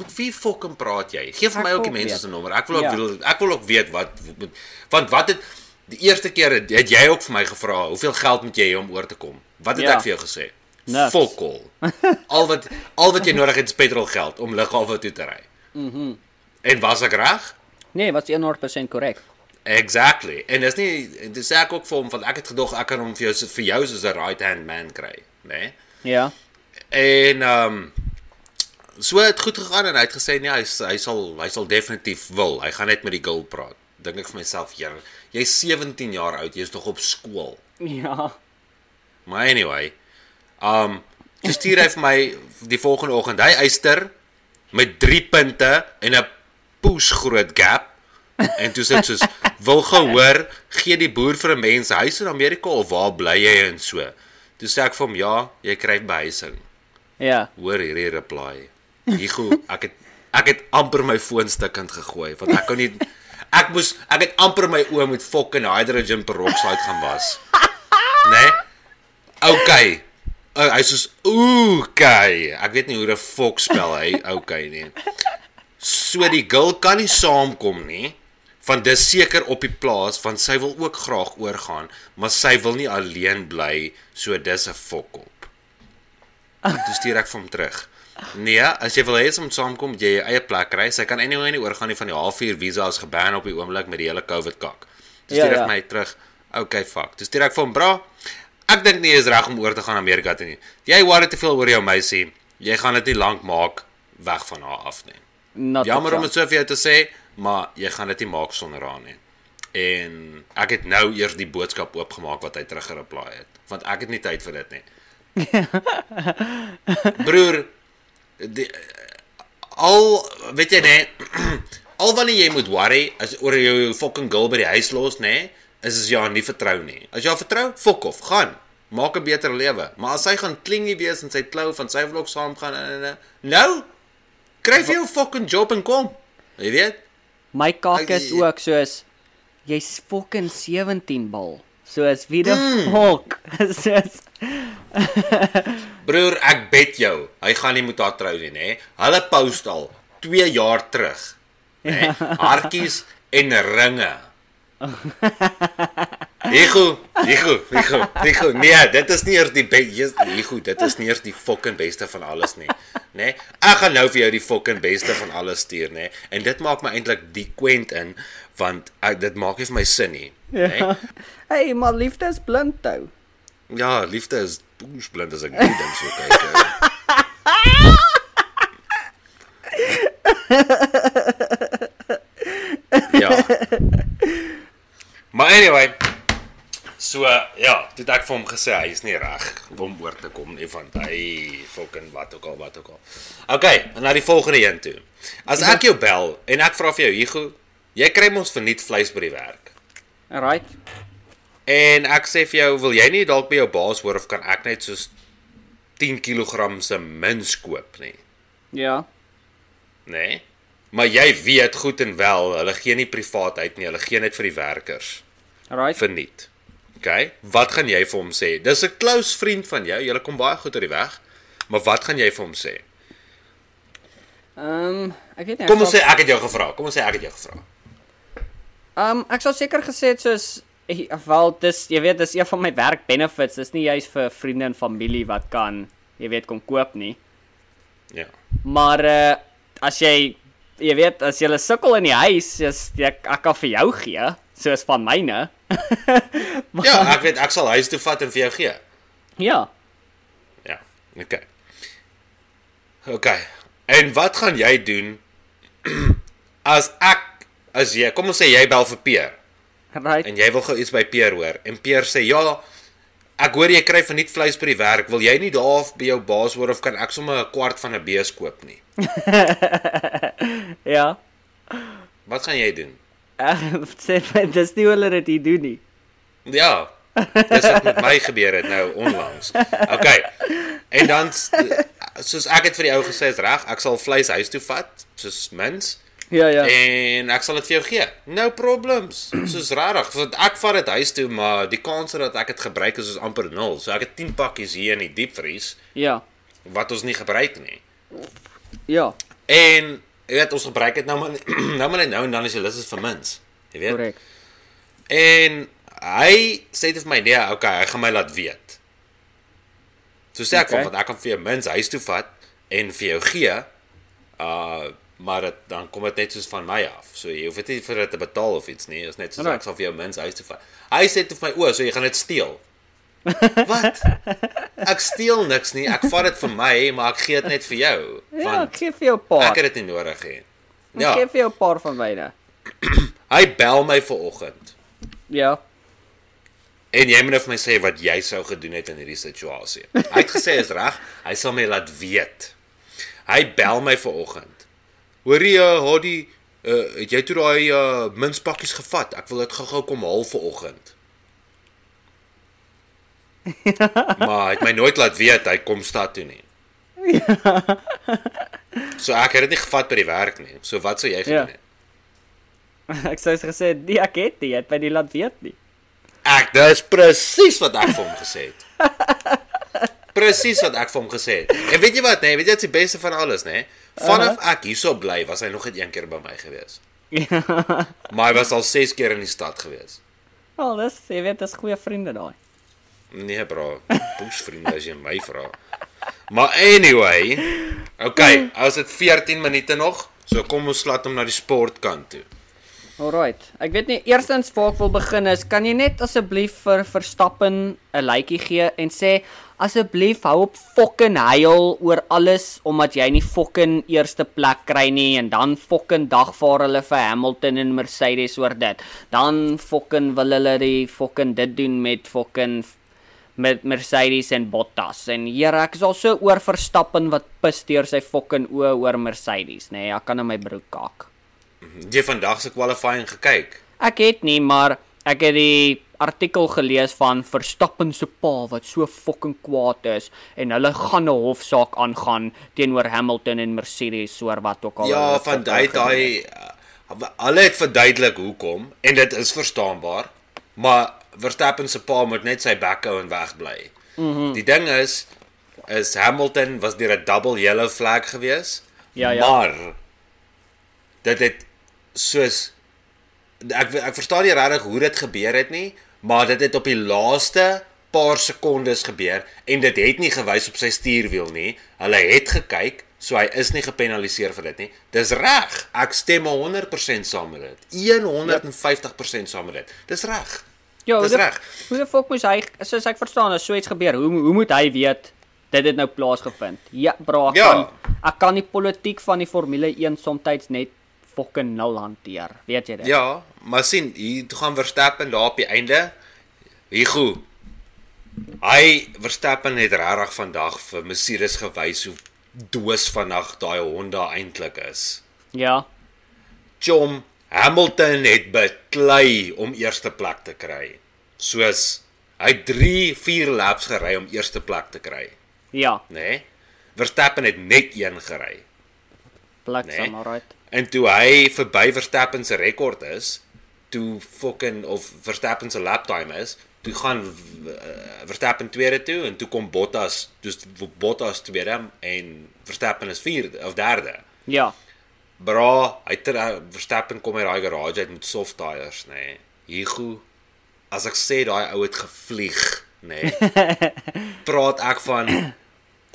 met wie fucking praat jy? Geef vir Ek my ook wil die mense se nommer. Ek wil ook Ja. wil ek wil ook weet wat want wat het die eerste keer het, het jy ook vir my gevra, hoeveel geld moet jy hê om oor te kom? Wat het Ja. ek vir jou gesê? Fokol. al wat al wat jy nodig het is petrolgeld om lughawe toe te ry. Mhm. en was ek reg? Nee, was 100% korrek. Exactly. En dis nie dis ek ook vir hom want ek het gedog ek kan hom vir jou vir jou soos 'n right hand man kry, né? Nee? Ja. En ehm um, so het goed gegaan en hy het gesê nee, hy hy sal hy sal definitief wil. Hy gaan net met die girl praat. Dink ek vir myself, "Here, jy's 17 jaar oud, jy's nog op skool." Ja. Maar anyway, um toe stuur hy vir my die volgende oggend, hy eyster met 3 punte en 'n poes groot gap. En toe sê dit soos wil gehoor, gee die boer vir 'n mens huis in Amerika of waar bly jy en so. Toe sê ek vir hom, "Ja, jy kry behuising." Ja. Hoor hierdie reply. Hugo, ek het ek het amper my foon stukkend gegooi want ek kon nie ek moes ek het amper my oë met fucking hydrogen peroxide gaan was. Né? Nee? Okay. Uh, hy sê okay. Ek weet nie hoe 'n fok spel hy okay nie. So die girl kan nie saamkom nie. Want dis seker op die plaas want sy wil ook graag oorgaan, maar sy wil nie alleen bly, so dis 'n fok op. Toe stuur ek vir hom terug. Nee, as jy wil hê ons moet saamkom, jy jou eie plek kry. Sy kan anyway nie oorgaan nie van die halfuur visa is geban op die oomblik met die hele COVID kak. Toe Ja, stuur ek ja. my terug. Okay, fuck. Toe stuur ek vir hom, bra. Ek dink nie jy is reg om oor te gaan Amerika toe nie. Jy worry te veel oor jou meisie. Jy gaan dit nie lank maak weg van haar af nie. Not Jammer om dit so vir jou te sê, maar jy gaan dit nie maak sonder haar nie. En ek het nou eers die boodskap oopgemaak wat hy teruggereply het, want ek het nie tyd vir dit nie. Broer, die, al weet jy nee, al wanneer jy moet worry as oor jou fucking girl by die huis los nê, is as jy haar nie vertrou nie. As jy haar vertrou, fok off, gaan. Maak 'n beter lewe. Maar as sy gaan klingie wees en sy klou van sy wil ook saamgaan en en- en- nou kry vir jou fucking job en kom. Jy weet? My kak is ook soos Jy's fucking 17 bal. Soos wie die mm. fuck. Soos Broer, ek bet jou, hy gaan nie met haar trou nie, nê? Hulle post al 2 jaar terug. Nê? Hartjies en ringe. Ego, ego, ego, ego. Nee, dit is nie eers die beste, ego, dit is nie eers die fucking beste van alles nie, nê? Ek gaan nou vir jou die fucking beste van alles stuur, nê? En dit maak my eintlik die kwent in want ek, dit maak nie vir my sin nie, nê? Ja. Hey, maar liefde is blind ou. Ja, liefde is boes blind as ek die ding so kyk. ou. ja. Maar anyway, so ja, dit ek vir hom gesê hy is nie reg om oor te kom nie want hy fucking wat ook al wat ook al. Okay, en na die volgende een toe. As ek jou bel en ek vra vir jou Hugo, jy kry mos verniet vleis by die werk. Right. En ek sê vir jou, wil jy nie dalk by jou baas hoor of kan ek net soos 10 kg se mins koop nie? Ja. Nê? Nee? Maar jy weet goed en wel, hulle gee nie privaat uit nie, hulle gee net vir die werkers Right. verniet. OK? Wat gaan jy vir hom sê? Dis 'n close vriend van jou. Julle kom baie goed uit die weg. Maar wat gaan jy vir hom sê? Ehm, um, ek weet nie. Kom ons sal- sê ek het jou gevra. Kom ons sê ek het jou gevra. Ehm um, ek sou seker gesê het soos eh, wel dis jy weet dis een van my werk benefits. Dis nie juis vir vriende en familie wat kan jy weet kom koop nie. Ja. Maar uh as jy jy weet as jy sukkel in die huis, is ek ek kan vir jou gee, soos van myne. Ja, ek weet ek sal huis toe vat en vir jou gee. Ja. Ja. OK. OK. En wat gaan jy doen as ek as jy kom ons sê jy bel vir Peer Right. en jy wil gou iets by Peer hoor en Peer sê ja ek hoor jy kry verniet vleis by die werk wil jy nie daar by jou baas hoor of kan ek sommer 'n kwart van 'n bees koop nie Ja. wat gaan jy doen Ek sê my, dis nie hulle dit hier doen nie. ja dis wat met my gebeur het nou onlangs OK en dan soos ek het vir die ou gesê is reg ek sal vleis huis toe vat soos mins Ja, ja. En ek sal dit vir jou gee. No problems. Soos regtig, want ek vat dit huis toe, maar die kans dat ek dit gebruik is is amper nul. So ek het 10 pakkies hier in die diepvries Ja. wat ons nie gebruik nie. Ja. En jy weet ons gebruik dit nou maar nou maar net nou en dan as jy lus is vir mins. Jy weet. Korrek. En hy sê dit vir my nee, okay, hy gaan my laat weet. So sê ek Okay. van want ek kan vir jou mins huis toe vat en vir jou gee. Uh maar dit dan kom dit net soos van my af. So jy hoef dit nie vir dit te betaal of iets nie. Dit is net soos Alright. ek sal vir jou mins huis toe vat. Hy sê dit vir my o, so jy gaan dit steel. Wat? Ek steel niks nie. Ek vat dit vir my, maar ek gee dit net vir jou. Ja, ek gee vir jou 'n paar. ek het dit nie nodig nie. Ek Ja, gee vir jou 'n paar van myne. hy bel my vanoggend. Ja. En jy moet nou vir my sê wat jy sou gedoen het in hierdie situasie. Hy het gesê is reg, hy sal my laat weet. Hy bel my vanoggend. Hoorie, uh, Hadi, uh, het jy toe daai uh, minspakkies gevat? Ek wil dit gou-gou kom haal vanoggend. maar hy het my nooit laat weet hy kom stad toe nie. so ek het dit nie gevat by die werk nie. So wat sou jy gedoen Ja. het? ek sou gesê nee, ek het nie, jy het my nie laat weet nie. Ek dis presies wat ek vir hom gesê het. Presies wat ek vir hom gesê het. En weet jy wat, nee, weet jy is die beste van alles, nê? Vanaf ek hierso bly, was hy nog net een keer by my gewees. Maar hy was al 6 keer in die stad gewees. Wel, dis jy weet, dis goeie vriende daai. Nee, bro. Poes vriende as jy my vra. Maar anyway, okay, as dit 14 minute nog, so kom ons laat hom na die sportkant toe. Alright. Ek weet nie eerstens waar ek wil begin is, kan jy net asseblief vir Verstappen 'n likeie gee en sê asseblief hou op fucking huil oor alles omdat jy nie fucking eerste plek kry nie en dan fucking dagvaar hulle vir Hamilton en Mercedes oor dit. Dan fucking wil hulle die fucking dit doen met fucking met Mercedes en Bottas en hier ek is al so oor Verstappen wat pis deur sy fucking oë oor Mercedes, nê. Nee, ek kan in my broek kak. Het Jy vandag se qualifying gekyk? Ek het nie, maar ek het die artikel gelees van Verstappen se pa wat so fucking kwaad is en hulle gaan 'n hofsaak aangaan teenoor Hamilton en Mercedes oor wat ook al. Ja, van daai het. uh, hulle het verduidelik hoekom en dit is verstaanbaar, maar Verstappen se pa moet net sy bek hou en wegbly. Mm die ding is is Hamilton was deur 'n double yellow flag gewees. Ja, ja. Maar dit het soos ek ek verstaan nie regtig hoe dit gebeur het nie, maar dit het op die laaste paar sekondes gebeur en dit het nie gewys op sy stuurwiel nie. Hulle het gekyk, so hy is nie gepenaliseer vir dit nie. Dis reg. Ek stem 100% saam met dit. 150% saam met dit. Dis reg. Ja, Dis reg. Hoe die fok moes hy soos ek verstaan as so iets gebeur, hoe hoe moet hy weet dit het nou plaasgevind? Ja, bra, ek Ja. kan ek kan die politiek van die Formule 1 soms net fucking nul hanteer. Weet jy dit? Ja, maar sien, hier gaan Verstappen daar op die einde. Hier goed. Hy Verstappen het regtig vandag vir Mercedes gewys hoe doos vandag daai Honda eintlik is. Ja. Chom Hamilton het beklei om eerste plek te kry. Soos hy 3, 4 laps gery om eerste plek te kry, Ja, nê? Nee? Verstappen het net een gery. bliksem, Nee. alright. En toe hy verby Verstappen se rekord is, toe fucking of Verstappen se lap time is, toe gaan uh, Verstappen tweede toe en toe kom Bottas, dus Bottas tweede en Verstappen is vierde of derde. Ja. Bra, hy ter, Verstappen kom uit daai garage uit met soft tyres, nê. Nee. Hugo, as ek sê daai ou het gevlieg, nê. Nee, praat ek van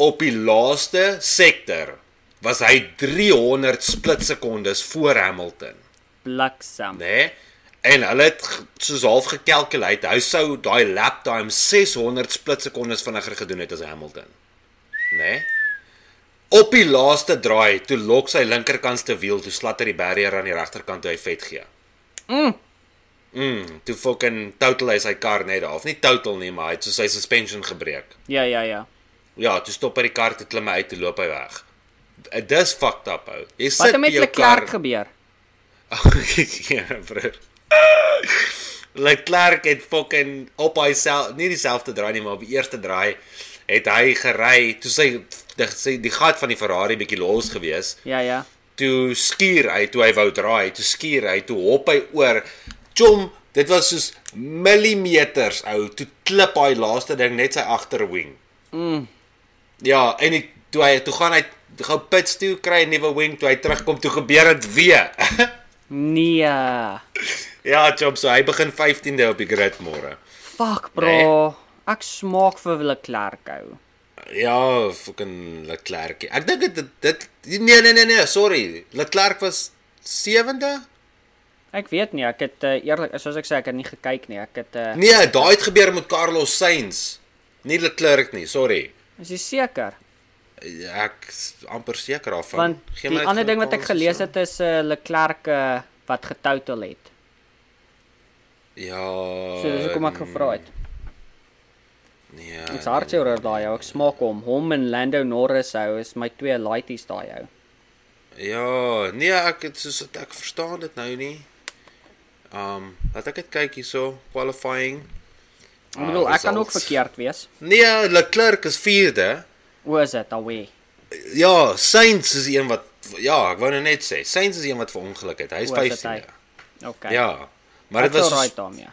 op die laaste sektor was hy 300 split sekondes voor Hamilton, Bliksem. nê. Nee. En hulle het soos half gekalkuleer, hy sou daai lap time 600 split sekondes vinniger gedoen het as Hamilton. Nê. Nee. Op die laaste draai, toe lok sy linkerkantste wiel, toe slatter die barrier aan die regterkant toe hy vet gee. Mm. Mm, toe fucking total hy sy kar net af. Nie total nie, maar hy het so sy suspension gebreek. Ja, ja, ja. Ja, toe stop hy die kar te klim uit, toe loop hy weg. Dis fucked up ou. Jy Wat sit het by met Leclerc kar. gebeur? ja, broer. Leclerc het fucking op hy self nie dieselfde draai nie, maar op die eerste draai het hy gery toe sy die, die gat van die Ferrari bietjie los gewees. Ja, ja. Toe skuur hy toe hy wou draai, toe skuur hy, toe hop hy oor. Chom, dit was soos millimeters ou, toe klip hy laaste ding net sy agterwing. Mm. Ja, en die, toe hy toe gaan hy gou pits toe kry 'n nuwe wing toe hy terugkom toe gebeur dit weer. Nee. ja, Chop, so hy begin 15de op die grid môre. Fuck, bro. Nee. Ek smaak vir Leclerc ou. Ja, fucking Leclerc. Ek dink dit dit nee nee nee nee, sorry. Leclerc was 7de? Ek weet nie, ek het uh, eerlik, soos ek sê, ek het nie gekyk nie. Ek het uh, Nee, daai het gebeur met Carlos Sainz. Nie Leclerc nie, sorry. is jy seker? Ek is amper seker daarvan. Want Gee die ander ding wat ek gelees se- het is uh, Leclerc uh, wat getotal het. Ja. So dis hoekom ek gevra het. Nee. Ek's hartseer oor daai ou. Ek smaak hom. Hom en Lando Norris ou is my twee lighties daai ou. Ja, nee, ek het soos ek verstaan dit nou nie. Um, laat ek dit kyk hierso, qualifying. Ek bedoel, ek kan ook verkeerd wees. Nee, Leclerc is 4de. O, is dit alweer? Ja, Sainz is die een wat ja, ek wou nou net sê, Sainz is die een wat verongeluk het. Hy is O, is dit hy? 15de. Okay. Ja. Maar dit was right daarmee.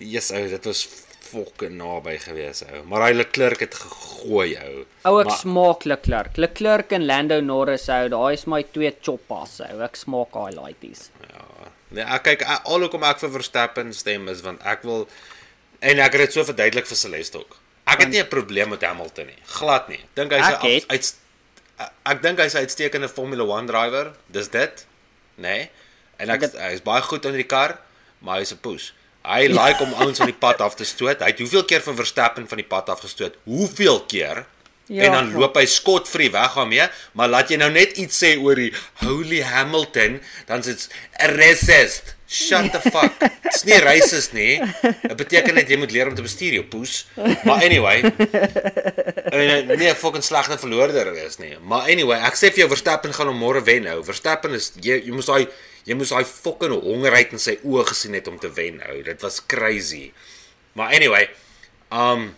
yes, ou, dit was fucking naby gewees ou. Maar hy Leclerc het gegooi ou. Ou ek Maar- smaak Leclerc. Leclerc en Lando Norris ou, daai is my twee choppas ou. Ek smaak daai lighties. Nee, ek kyk al hoekom ek vir Verstappen stem is want ek wil en ek het dit so verduidelik vir Celeste ook. Ek het nie 'n probleem met Hamilton nie. Glad nie. Dink hy's 'n uit ek dink hy's 'n uitstekende Formula 1 drywer. Dis dit. Nê? Nee? En ek hy's baie goed in die kar, maar hy's 'n poes. Hy like om ouens van die pad af te stoot. Hy het hoeveel keer vir Verstappen van die pad af gestoot? Hoeveel keer? Ja, en dan loop hy skotvry weg daarmee, maar laat jy nou net iets sê oor die Holy Hamilton, dan sit's racist. Shut the fuck. Dit's nie racist nie. Dit beteken net jy moet leer om te bestuur, jou poes. Maar anyway, I mean, nee, fucking slegte verloorder is nie. Maar anyway, ek sê vir jou Verstappen gaan hom môre wen nou. Verstappen is jy jy moes daai jy moes daai fucking honger uit in sy oë gesien het om te wen ou. Dit was crazy. Maar anyway, um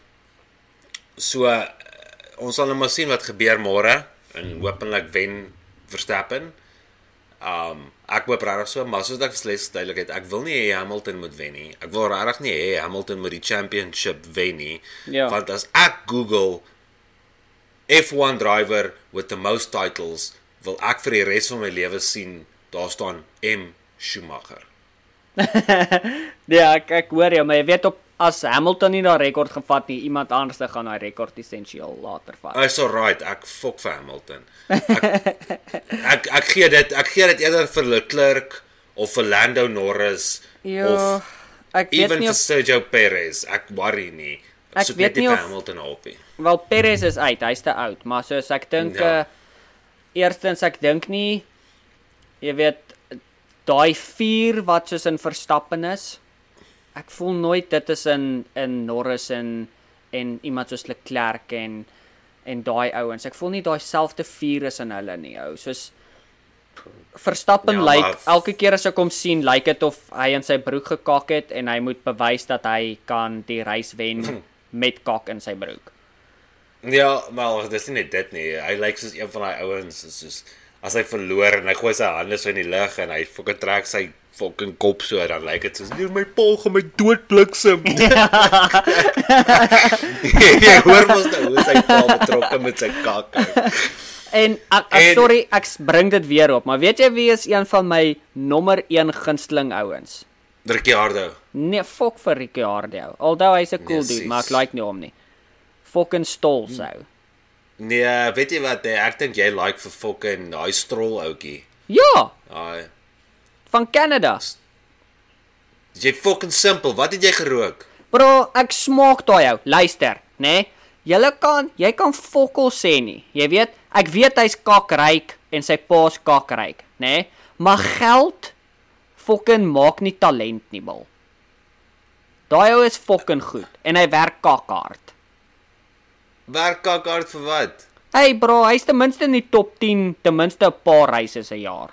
so uh, ons sal nou maar sien wat gebeur môre en hopelik wen Verstappen. Um ek hoop regtig so, maar soos ek slegs duidelik het, ek wil nie hê Hamilton moet wen nie. Ek wil regtig nie hê Hamilton moet die championship wen nie. Ja. Want as ek Google F1 driver with the most titles, wil ek vir die res van my lewe sien daar staan M Schumacher. Ja, ek ek hoor jou, maar jy weet op as Hamilton nie daai rekord gevat nie, iemand anders gaan daai rekord essensieel later vat. Is alright, ek fok vir Hamilton. Ek ek, ek gee dit ek gee dit eerder vir Leclerc of vir Lando Norris Ja, of ek weet nie vir of Sergio Perez. Ek worry nie. Ek soek weet nie of- Hamilton op nie. wel Perez is uit, hy's te oud, maar soos ek dink Ja. uh eerstens ek dink nie jy weet daai 4 wat soos in Verstappen is. Ek voel nooit dit is in in Norris en en iemand soos Leclerc en en daai ouens. Ek voel nie daai selfde vuur is in hulle nie, ou. Soos Verstappen Ja, lyk like, elke keer as ek hom sien, lyk dit of hy in sy broek gekak het en hy moet bewys dat hy kan die reis wen met kak in sy broek. Ja, maar dis nie net dit nie. Hy lyk soos een van daai ouens is soos as hy verloor en hy gooi sy hande so in die lug en hy fucking trek sy fucking kop so dan lyk dit soos nee my pa gaan my dood bliksem. Jy hoor mos nou hoe sy pa betrokke met sy kak. En ek, ek En- sorry, ek bring dit weer op, maar weet jy wie is een van my nommer 1 gunsteling ouens? Ricciardo. Nee, fok vir Ricciardo. Alhoewel hy's 'n cool Yes, dude, maar ek like nie hom nie. Fucking stol sou. Nee, weet jy wat? eh, Ek dink jy like vir fucking daai strol ouetjie. Ja, Daai van Canada. jy fucking simpel. Wat het jy gerook? Bro, ek smaak daai ou. Luister, né? Nee? Julle kan, jy kan fokol sê nie. Jy weet, ek weet hy's kakryk en sy pa's kakryk, né? Nee? Maar geld fucking maak nie talent nie, bil. Daai ou is fucking goed en hy werk kakhard. Werk kak hard vir wat? Hey bro, hy's ten minste in die top 10, ten minste 'n paar reise 'n jaar.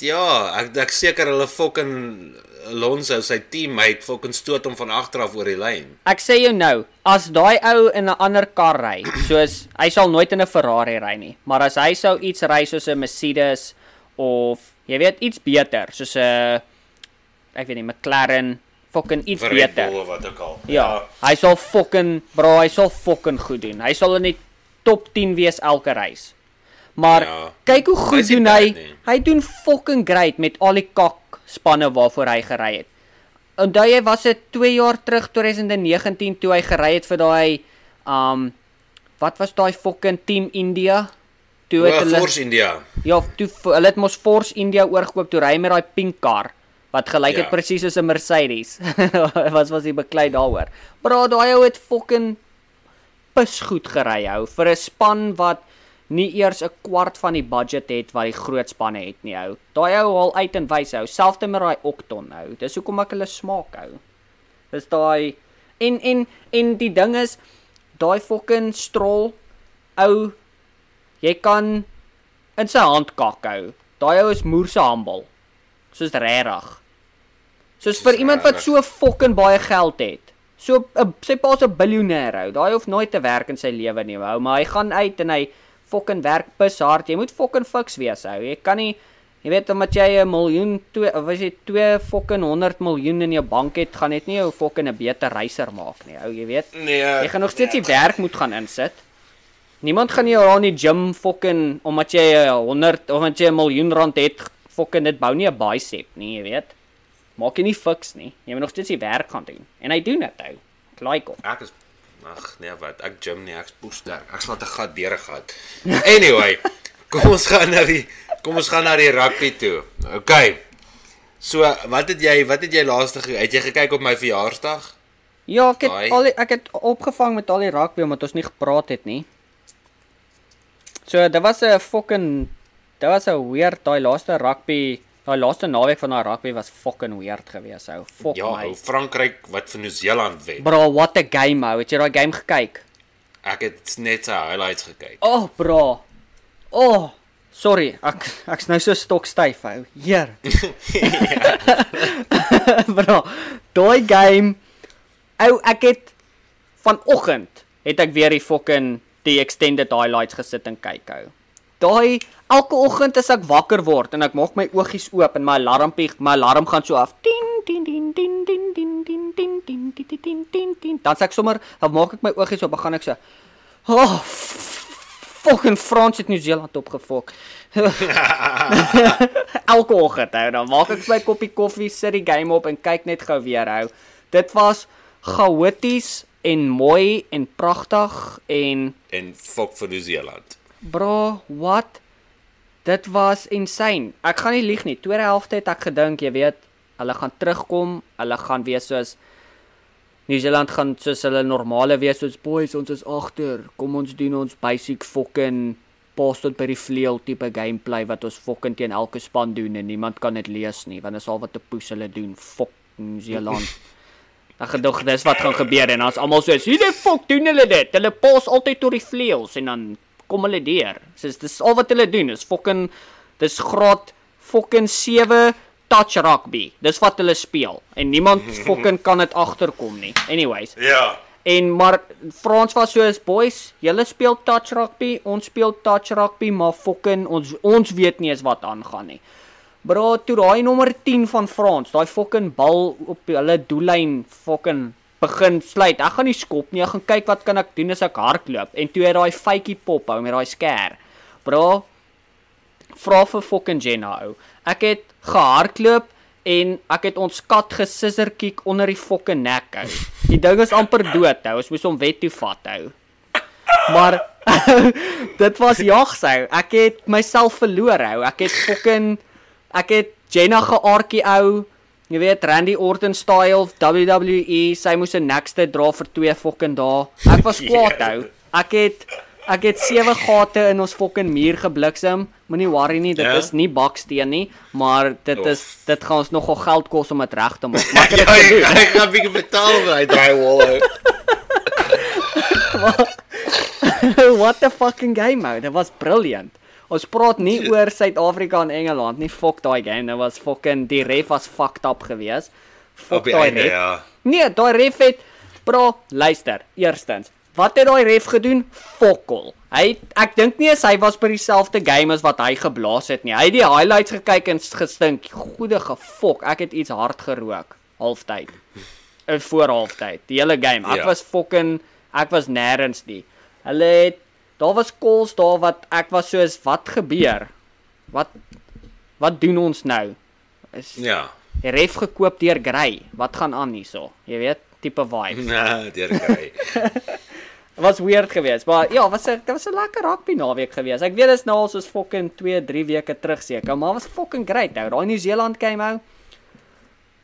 Ja, ek ek seker hulle fucking Alonso sy teammate fucking stoot hom van agter af oor die lyn. Ek sê jou nou, as daai ou in 'n ander kar ry, soos hy sal nooit in 'n Ferrari ry nie, maar as hy sou iets ry soos 'n Mercedes of jy weet iets beter, soos 'n ek weet nie McLaren, fucking iets Red beter. Bull of wat ook al. Ja, hy sal fucking bro, hy sal fucking goed doen. Hy sal in die top 10 wees elke reis. Maar Ja. kyk hoe Hy goed nie doen bad hy. nie. Hy doen fucking great met al die kak spanne waarvoor hy gery het. Onthou jy was dit 2 jaar terug 2019 toe hy gery het vir daai um wat was daai fucking team India? Toe het O, hulle Force India. Ja, toe hulle het mos Force India oorgekoop toe ry hy met daai pink kar wat gelyk het Ja. presies soos 'n Mercedes. was was hy beklei daaroor. Bro, daai ou het fucking pis goed gery hou vir 'n span wat nie eers 'n kwart van die budget het wat die groot spanne het nie hou. Daai ou haal uit en wys hou, selfs met daai Octon hou. Dis hoekom ek hulle smaak hou. Dis daai en en en die ding is daai fucking strol ou jy kan in sy hand kak hou. Daai ou is moerse humble. Soos regtig. Soos vir iemand wat so fucking baie geld het. So 'n sy pa's 'n biljoenêr ou. Daai hoef nooit te werk in sy lewe nie, ou, maar hy gaan uit en hy fucking werk pis hard. Jy moet fucking fiks wees, ou. Jy kan nie jy weet omdat jy 'n miljoen twee of as jy 2 fucking 100 miljoen in jou bank het, gaan dit nie jou fucking 'n beter reiser maak nie, ou, jy weet. Nee. Jy gaan nog steeds die werk moet gaan insit. Niemand gaan jou daar in die gym fucking omdat jy 'n 100 of omdat jy 'n miljoen rand het, fucking dit bou nie 'n bicep nie, jy weet. Maak jy nie fiks nie. Jy moet nog steeds die werk gaan doen. En hy doen dit ou. Ek like hom. Ek is ag nee wat, ek gym nie, ek's poester. Ek slaat 'n gat deur 'n gat. Anyway, kom ons gaan na die kom ons gaan na die rugby toe. Okay. So, wat het jy wat het jy laaste het jy gekyk op my verjaarsdag? Ja, ek het Daai- al die, ek het opgevang met al die rugby omdat ons nie gepraat het nie. So, dit was 'n fucking dit was 'n weird daai laaste rugby, daai laaste naweek van daai rugby was fucking weird geweest ou. Fuck Ja, my. ou Frankryk wat vir Nieu-Seeland wen. Bro, what a game ou. Het jy daai game gekyk? Ek het net sy highlights gekyk. Oh, bro. Oh, sorry. Ek ek's nou so stokstyf ou. Heer. bro, daai game ou ek het vanoggend het ek weer die fucking die extended highlights gesit en kyk ou. Daai elke oggend as ek wakker word en ek maak my oogies oop en my alarmpie, my alarm gaan so af. Ding ding ding ding ding ding ding ding ding ding ding ding ding. Dan sê ek sommer, dan maak ek my oogies oop, dan gaan ek so. Oh, fucking Frans het Nieu-Seeland opgefok. elke oggend hou dan maak ek my koppie koffie, sit die game op en kyk net gou weer hou. Dit was chaoties en mooi en pragtig en En fok vir Nieu-Seeland. Bro, what? Dit was insane. Ek gaan nie lieg nie. Tweede helfte het ek gedink, jy weet, hulle gaan terugkom, hulle gaan wees soos Nieu-Seeland gaan soos hulle normale wees soos boys, ons is agter. Kom ons doen ons basic fucking pas tot by die vleuel tipe gameplay wat ons fucking teen elke span doen en niemand kan dit lees nie, want dit is al wat 'n poes hulle doen. Fok Nieu-Seeland. Ek gedog dis wat gaan gebeur en dan's almal soos, "Hoe die fok doen hulle dit? Hulle pas altyd tot die vleuels en dan kom hulle deur." Soos dis al wat hulle doen is fucking dis graad fucking 7 touch rugby. Dis wat hulle speel en niemand fucking kan dit agterkom nie. Anyways, Ja. En maar Frans was soos boys, julle speel touch rugby, ons speel touch rugby, maar fucking ons ons weet nie eens wat aangaan nie. Bro, toe daai nommer 10 van Frans, daai fucking bal op hulle doellyn fucking begin sluit. Ek gaan nie skop nie, ek gaan kyk wat kan ek doen as ek hardloop. En toe het daai fytjie pop hou met daai scare. Bro, vra vir fucking Jenna ou. Ek het gehardloop en ek het ons kat gesisser kick onder die fucking nek hou. Die ding is amper dood hou. Ons moes hom wet toe vat hou. Maar dit was jagsou. Ek het myself verloor hou. Ek het fucking ek het Jenna geaartjie ou. Jy weet Randy Orton style WWE, sy moes 'n nekste dra vir 2 fucking dae. Ek was kwaad hou. Ek het ek het sewe gate in ons fucking muur gebliksem. Moenie worry nie, dit Ja? is nie baksteen nie, maar dit Oef. is dit gaan ons nogal geld kos om dit reg te maak. Maar ek Ja, ek gedoen. ek gaan bietjie betaal vir hy drywall. ou. What the fucking game ou. Dit was brilliant. Ons praat nie oor Suid-Afrika en Engeland nie. Fuck daai game. Dit was fucking die ref was fucked up geweest. Fuck die daai ref. ja. Nee, daai ref het bro, luister. Eerstens, wat het daai ref gedoen? Fokol. Hy ek dink nie hy was by dieselfde game as wat hy geblaas het nie. Hy het die highlights gekyk en gestink. Goeie gefok. Ek het iets hard gerook halftyd. In voor halftyd. Die hele game. Ek Ja. was fucking ek was nêrens nie. Hulle het daar was calls daar wat ek was soos wat gebeur? Wat wat doen ons nou? Is Ja. ref gekoop deur Grey. Wat gaan aan hierso? Jy weet, tipe vibe. Nee, deur kry. was weird geweest, maar ja, was 'n dit was 'n lekker rugby naweek geweest. Ek weet dit is nou al soos fucking 2, 3 weke terug seker, maar was fucking great ou. Daai New Zealand game ou.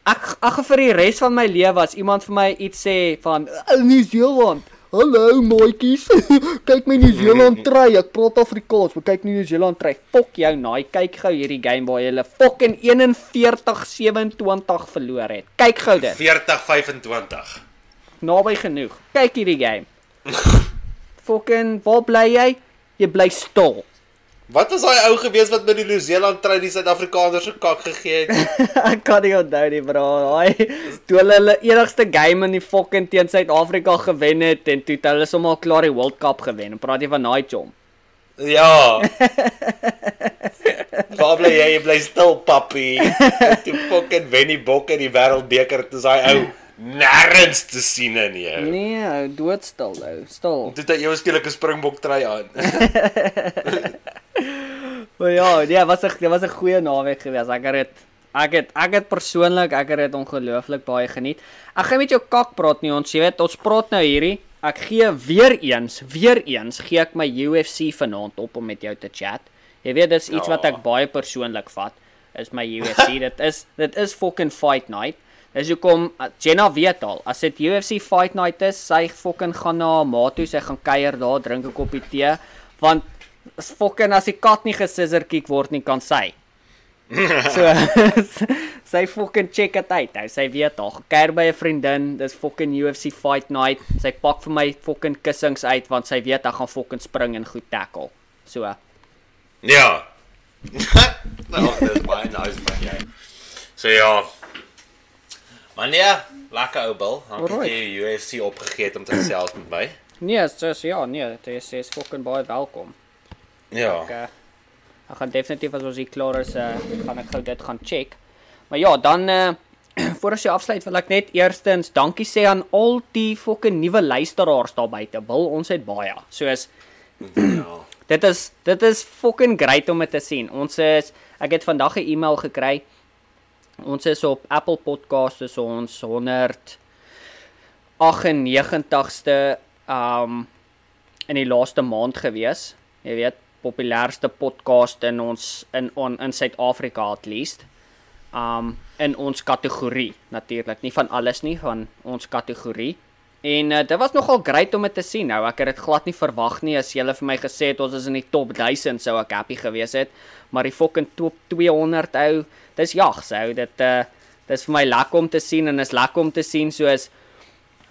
Ek ek vir die res van my lewe as iemand vir my iets sê van "Oh, New Zealand. Hallo maatjies. kyk my New Zealand try. Ek praat Afrikaans, maar kyk nie New Zealand try. Fok jou naai. Kyk gou hierdie game waar jy hulle fucking 41-27 verloor het. Kyk gou dit. 40-25. Naby genoeg. Kyk hierdie game. Fucking, waar bly jy? Jy bly stil. Wat was daai ou gewees wat met die Nieu-Seeland try die Suid-Afrikaners so kak gegee het? Ek kan nie onthou nie, bro. Daai toe hulle hulle enigste game in die fucking teen Suid-Afrika gewen het en toe het hulle sommer klaar die World Cup gewen. En praat jy van daai chom? Ja. Waar bly jy? Jy bly stil, papi. Toe fucking wen die bokke die wêreldbeker, dis daai ou nêrens te sien in nie. ou. Nee, ou, doodstil ou. Stil. Toe het skielik 'n springbok try aan. Maar ja, nee, was 'n dit was 'n goeie naweek geweest. Ek het dit ek het ek het persoonlik ek het dit ongelooflik baie geniet. Ek gaan met jou kak praat nie ons, jy weet, ons praat nou hierdie. Ek gee weer eens, weer eens gee ek my UFC vanaand op om met jou te chat. Jy weet dis iets wat ek Ja. baie persoonlik vat. Is my UFC. dit is dit is fucking fight night. Dis hoekom uh, Jenna weet al, as dit UFC fight night is, sy fucking gaan na haar ma toe, sy gaan kuier daar, drink 'n koppie tee, want as fucking as die kat nie gesisser kick word nie kan sy. So sy fucking check dit uit. Hy sy weet al, kuier by 'n vriendin, dis fucking UFC fight night. Sy pak vir my fucking kussings uit want sy weet ek gaan fucking spring en goed tackle. So, Ja. nou, dis baie nice van jou. So ja. Maar nee, lekker ou Bill. Dankie jy UFC opgegee het om te gesels met my. nee, sis, ja, nee, dit is is fucking baie welkom. Ja. Ek uh, Ek gaan definitief as ons hier klaar is, uh, gaan ek gou dit gaan check. Maar ja, dan uh voor as jy afsluit wil ek net eerstens dankie sê aan al die fucking nuwe luisteraars daar buite. Wil ons het baie. Soos Ja. Dit is dit is fucking great om dit te sien. Ons is ek het vandag 'n e-mail gekry. Ons is op Apple Podcasts is ons 198ste um in die laaste maand gewees. Jy weet, populairste podcast in ons in on, in Suid-Afrika at least. Um in ons kategorie natuurlik, nie van alles nie, van ons kategorie. En uh, dit was nogal great om dit te sien. Nou, ek het dit glad nie verwag nie as jy hulle vir my gesê het ons is in die top 1000 sou ek happy gewees het. Maar die fucking top 200 ou, dis jag, sou dit uh dis vir my lekker om te sien en is lekker om te sien soos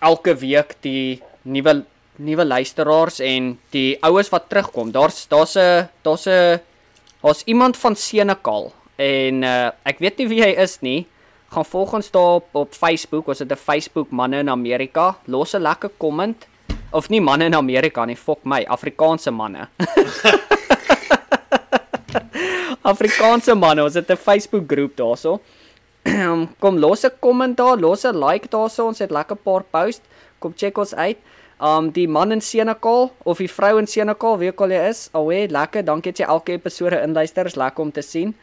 elke week die nuwe nuwe luisteraars en die oues wat terugkom. Daar's daar's 'n daar's 'n daar's iemand van Senekal en uh ek weet nie wie hy is nie gaan volg ons daar op, op Facebook. Ons het 'n Facebook manne in Amerika. Los 'n lekker comment of nie manne in Amerika nie, fok my, Afrikaanse manne. Afrikaanse manne, ons het 'n Facebook groep daarso. Kom los 'n comment daar, los 'n like daarso. Ons het lekker paar post. Kom check ons uit. Um die man in Senekal of die vrou in Senekal, wie ook al jy is, alwe lekker. Dankie dat jy elke episode inluister. Is lekker om te sien.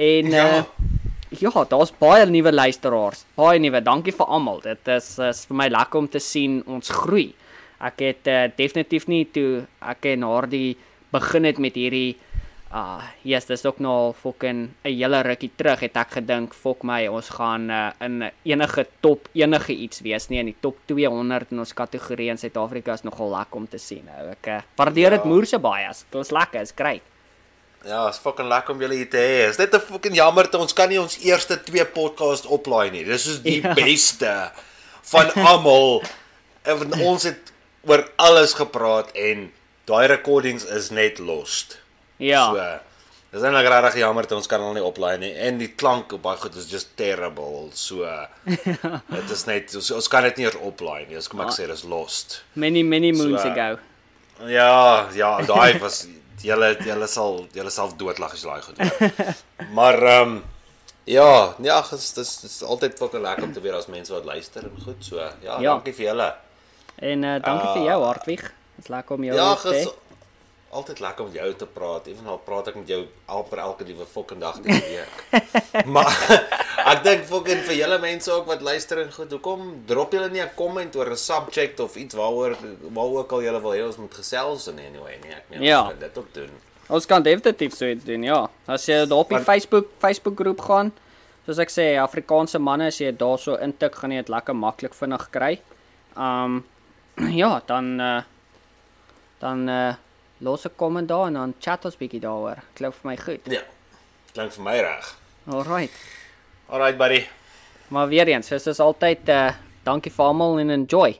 En Ja. uh Ja, daar's baie nuwe luisteraars. Baie nuwe. Dankie vir almal. Dit is is vir my lekker om te sien ons groei. Ek het uh, definitief nie toe ek en haar die begin het met hierdie uh yes, dis ook nou al fucking 'n hele rukkie terug het ek gedink, fok my, ons gaan uh, in enige top enige iets wees, nie in die top 200 in ons kategorie in Suid-Afrika is nogal lekker om te sien. Nou ek uh, waardeer dit Ja. moerse baie. Dit is lekker, is great. Ja, is fucking lekker om julle hier te hê. Is net 'n fucking jammer dat ons kan nie ons eerste twee podcast oplaai nie. Dis is die Ja. beste van almal. Ons het oor alles gepraat en daai recordings is net lost. Ja. So, dis eintlik regtig jammer dat ons kan hulle nie oplaai nie en die klank op daai goed is just terrible. So dit is net ons, ons kan dit nie eers oplaai nie. Dis kom ek sê dis lost. Many many moons So, ago. Ja, ja, daai was julle julle sal julle self doodlag as jy daai goed hoor. Maar ehm um, ja, ja, dis dis dis altyd fucking lekker om te weet as mense wat luister en goed so. Ja, Ja. ja. dankie vir julle. En uh, dankie uh, vir jou Hartwig. Dit's lekker om jou Ja, te hê. ges altyd lekker om jou te praat. Evenal praat ek met jou al per elke liewe fucking dag die week. maar ek dink fucking vir julle mense ook wat luister en goed, hoekom drop julle nie 'n comment oor 'n subject of iets waaroor waaroor ook al julle wil hê ons moet gesels in anyway nie. Ek meen Ja. ons kan dit ook doen. Ons kan definitief so iets doen, ja. As jy daar op die Want- Facebook Facebook groep gaan, soos ek sê, Afrikaanse manne, as jy daarso intik, gaan jy dit lekker maklik vinnig kry. Um ja, dan uh dan uh los 'n comment daar en dan chat ons bietjie daaroor. Klink vir my goed. Ja. Klink vir my reg. Alright. Alright buddy. Maar weer eens, soos altyd uh dankie vir almal en enjoy.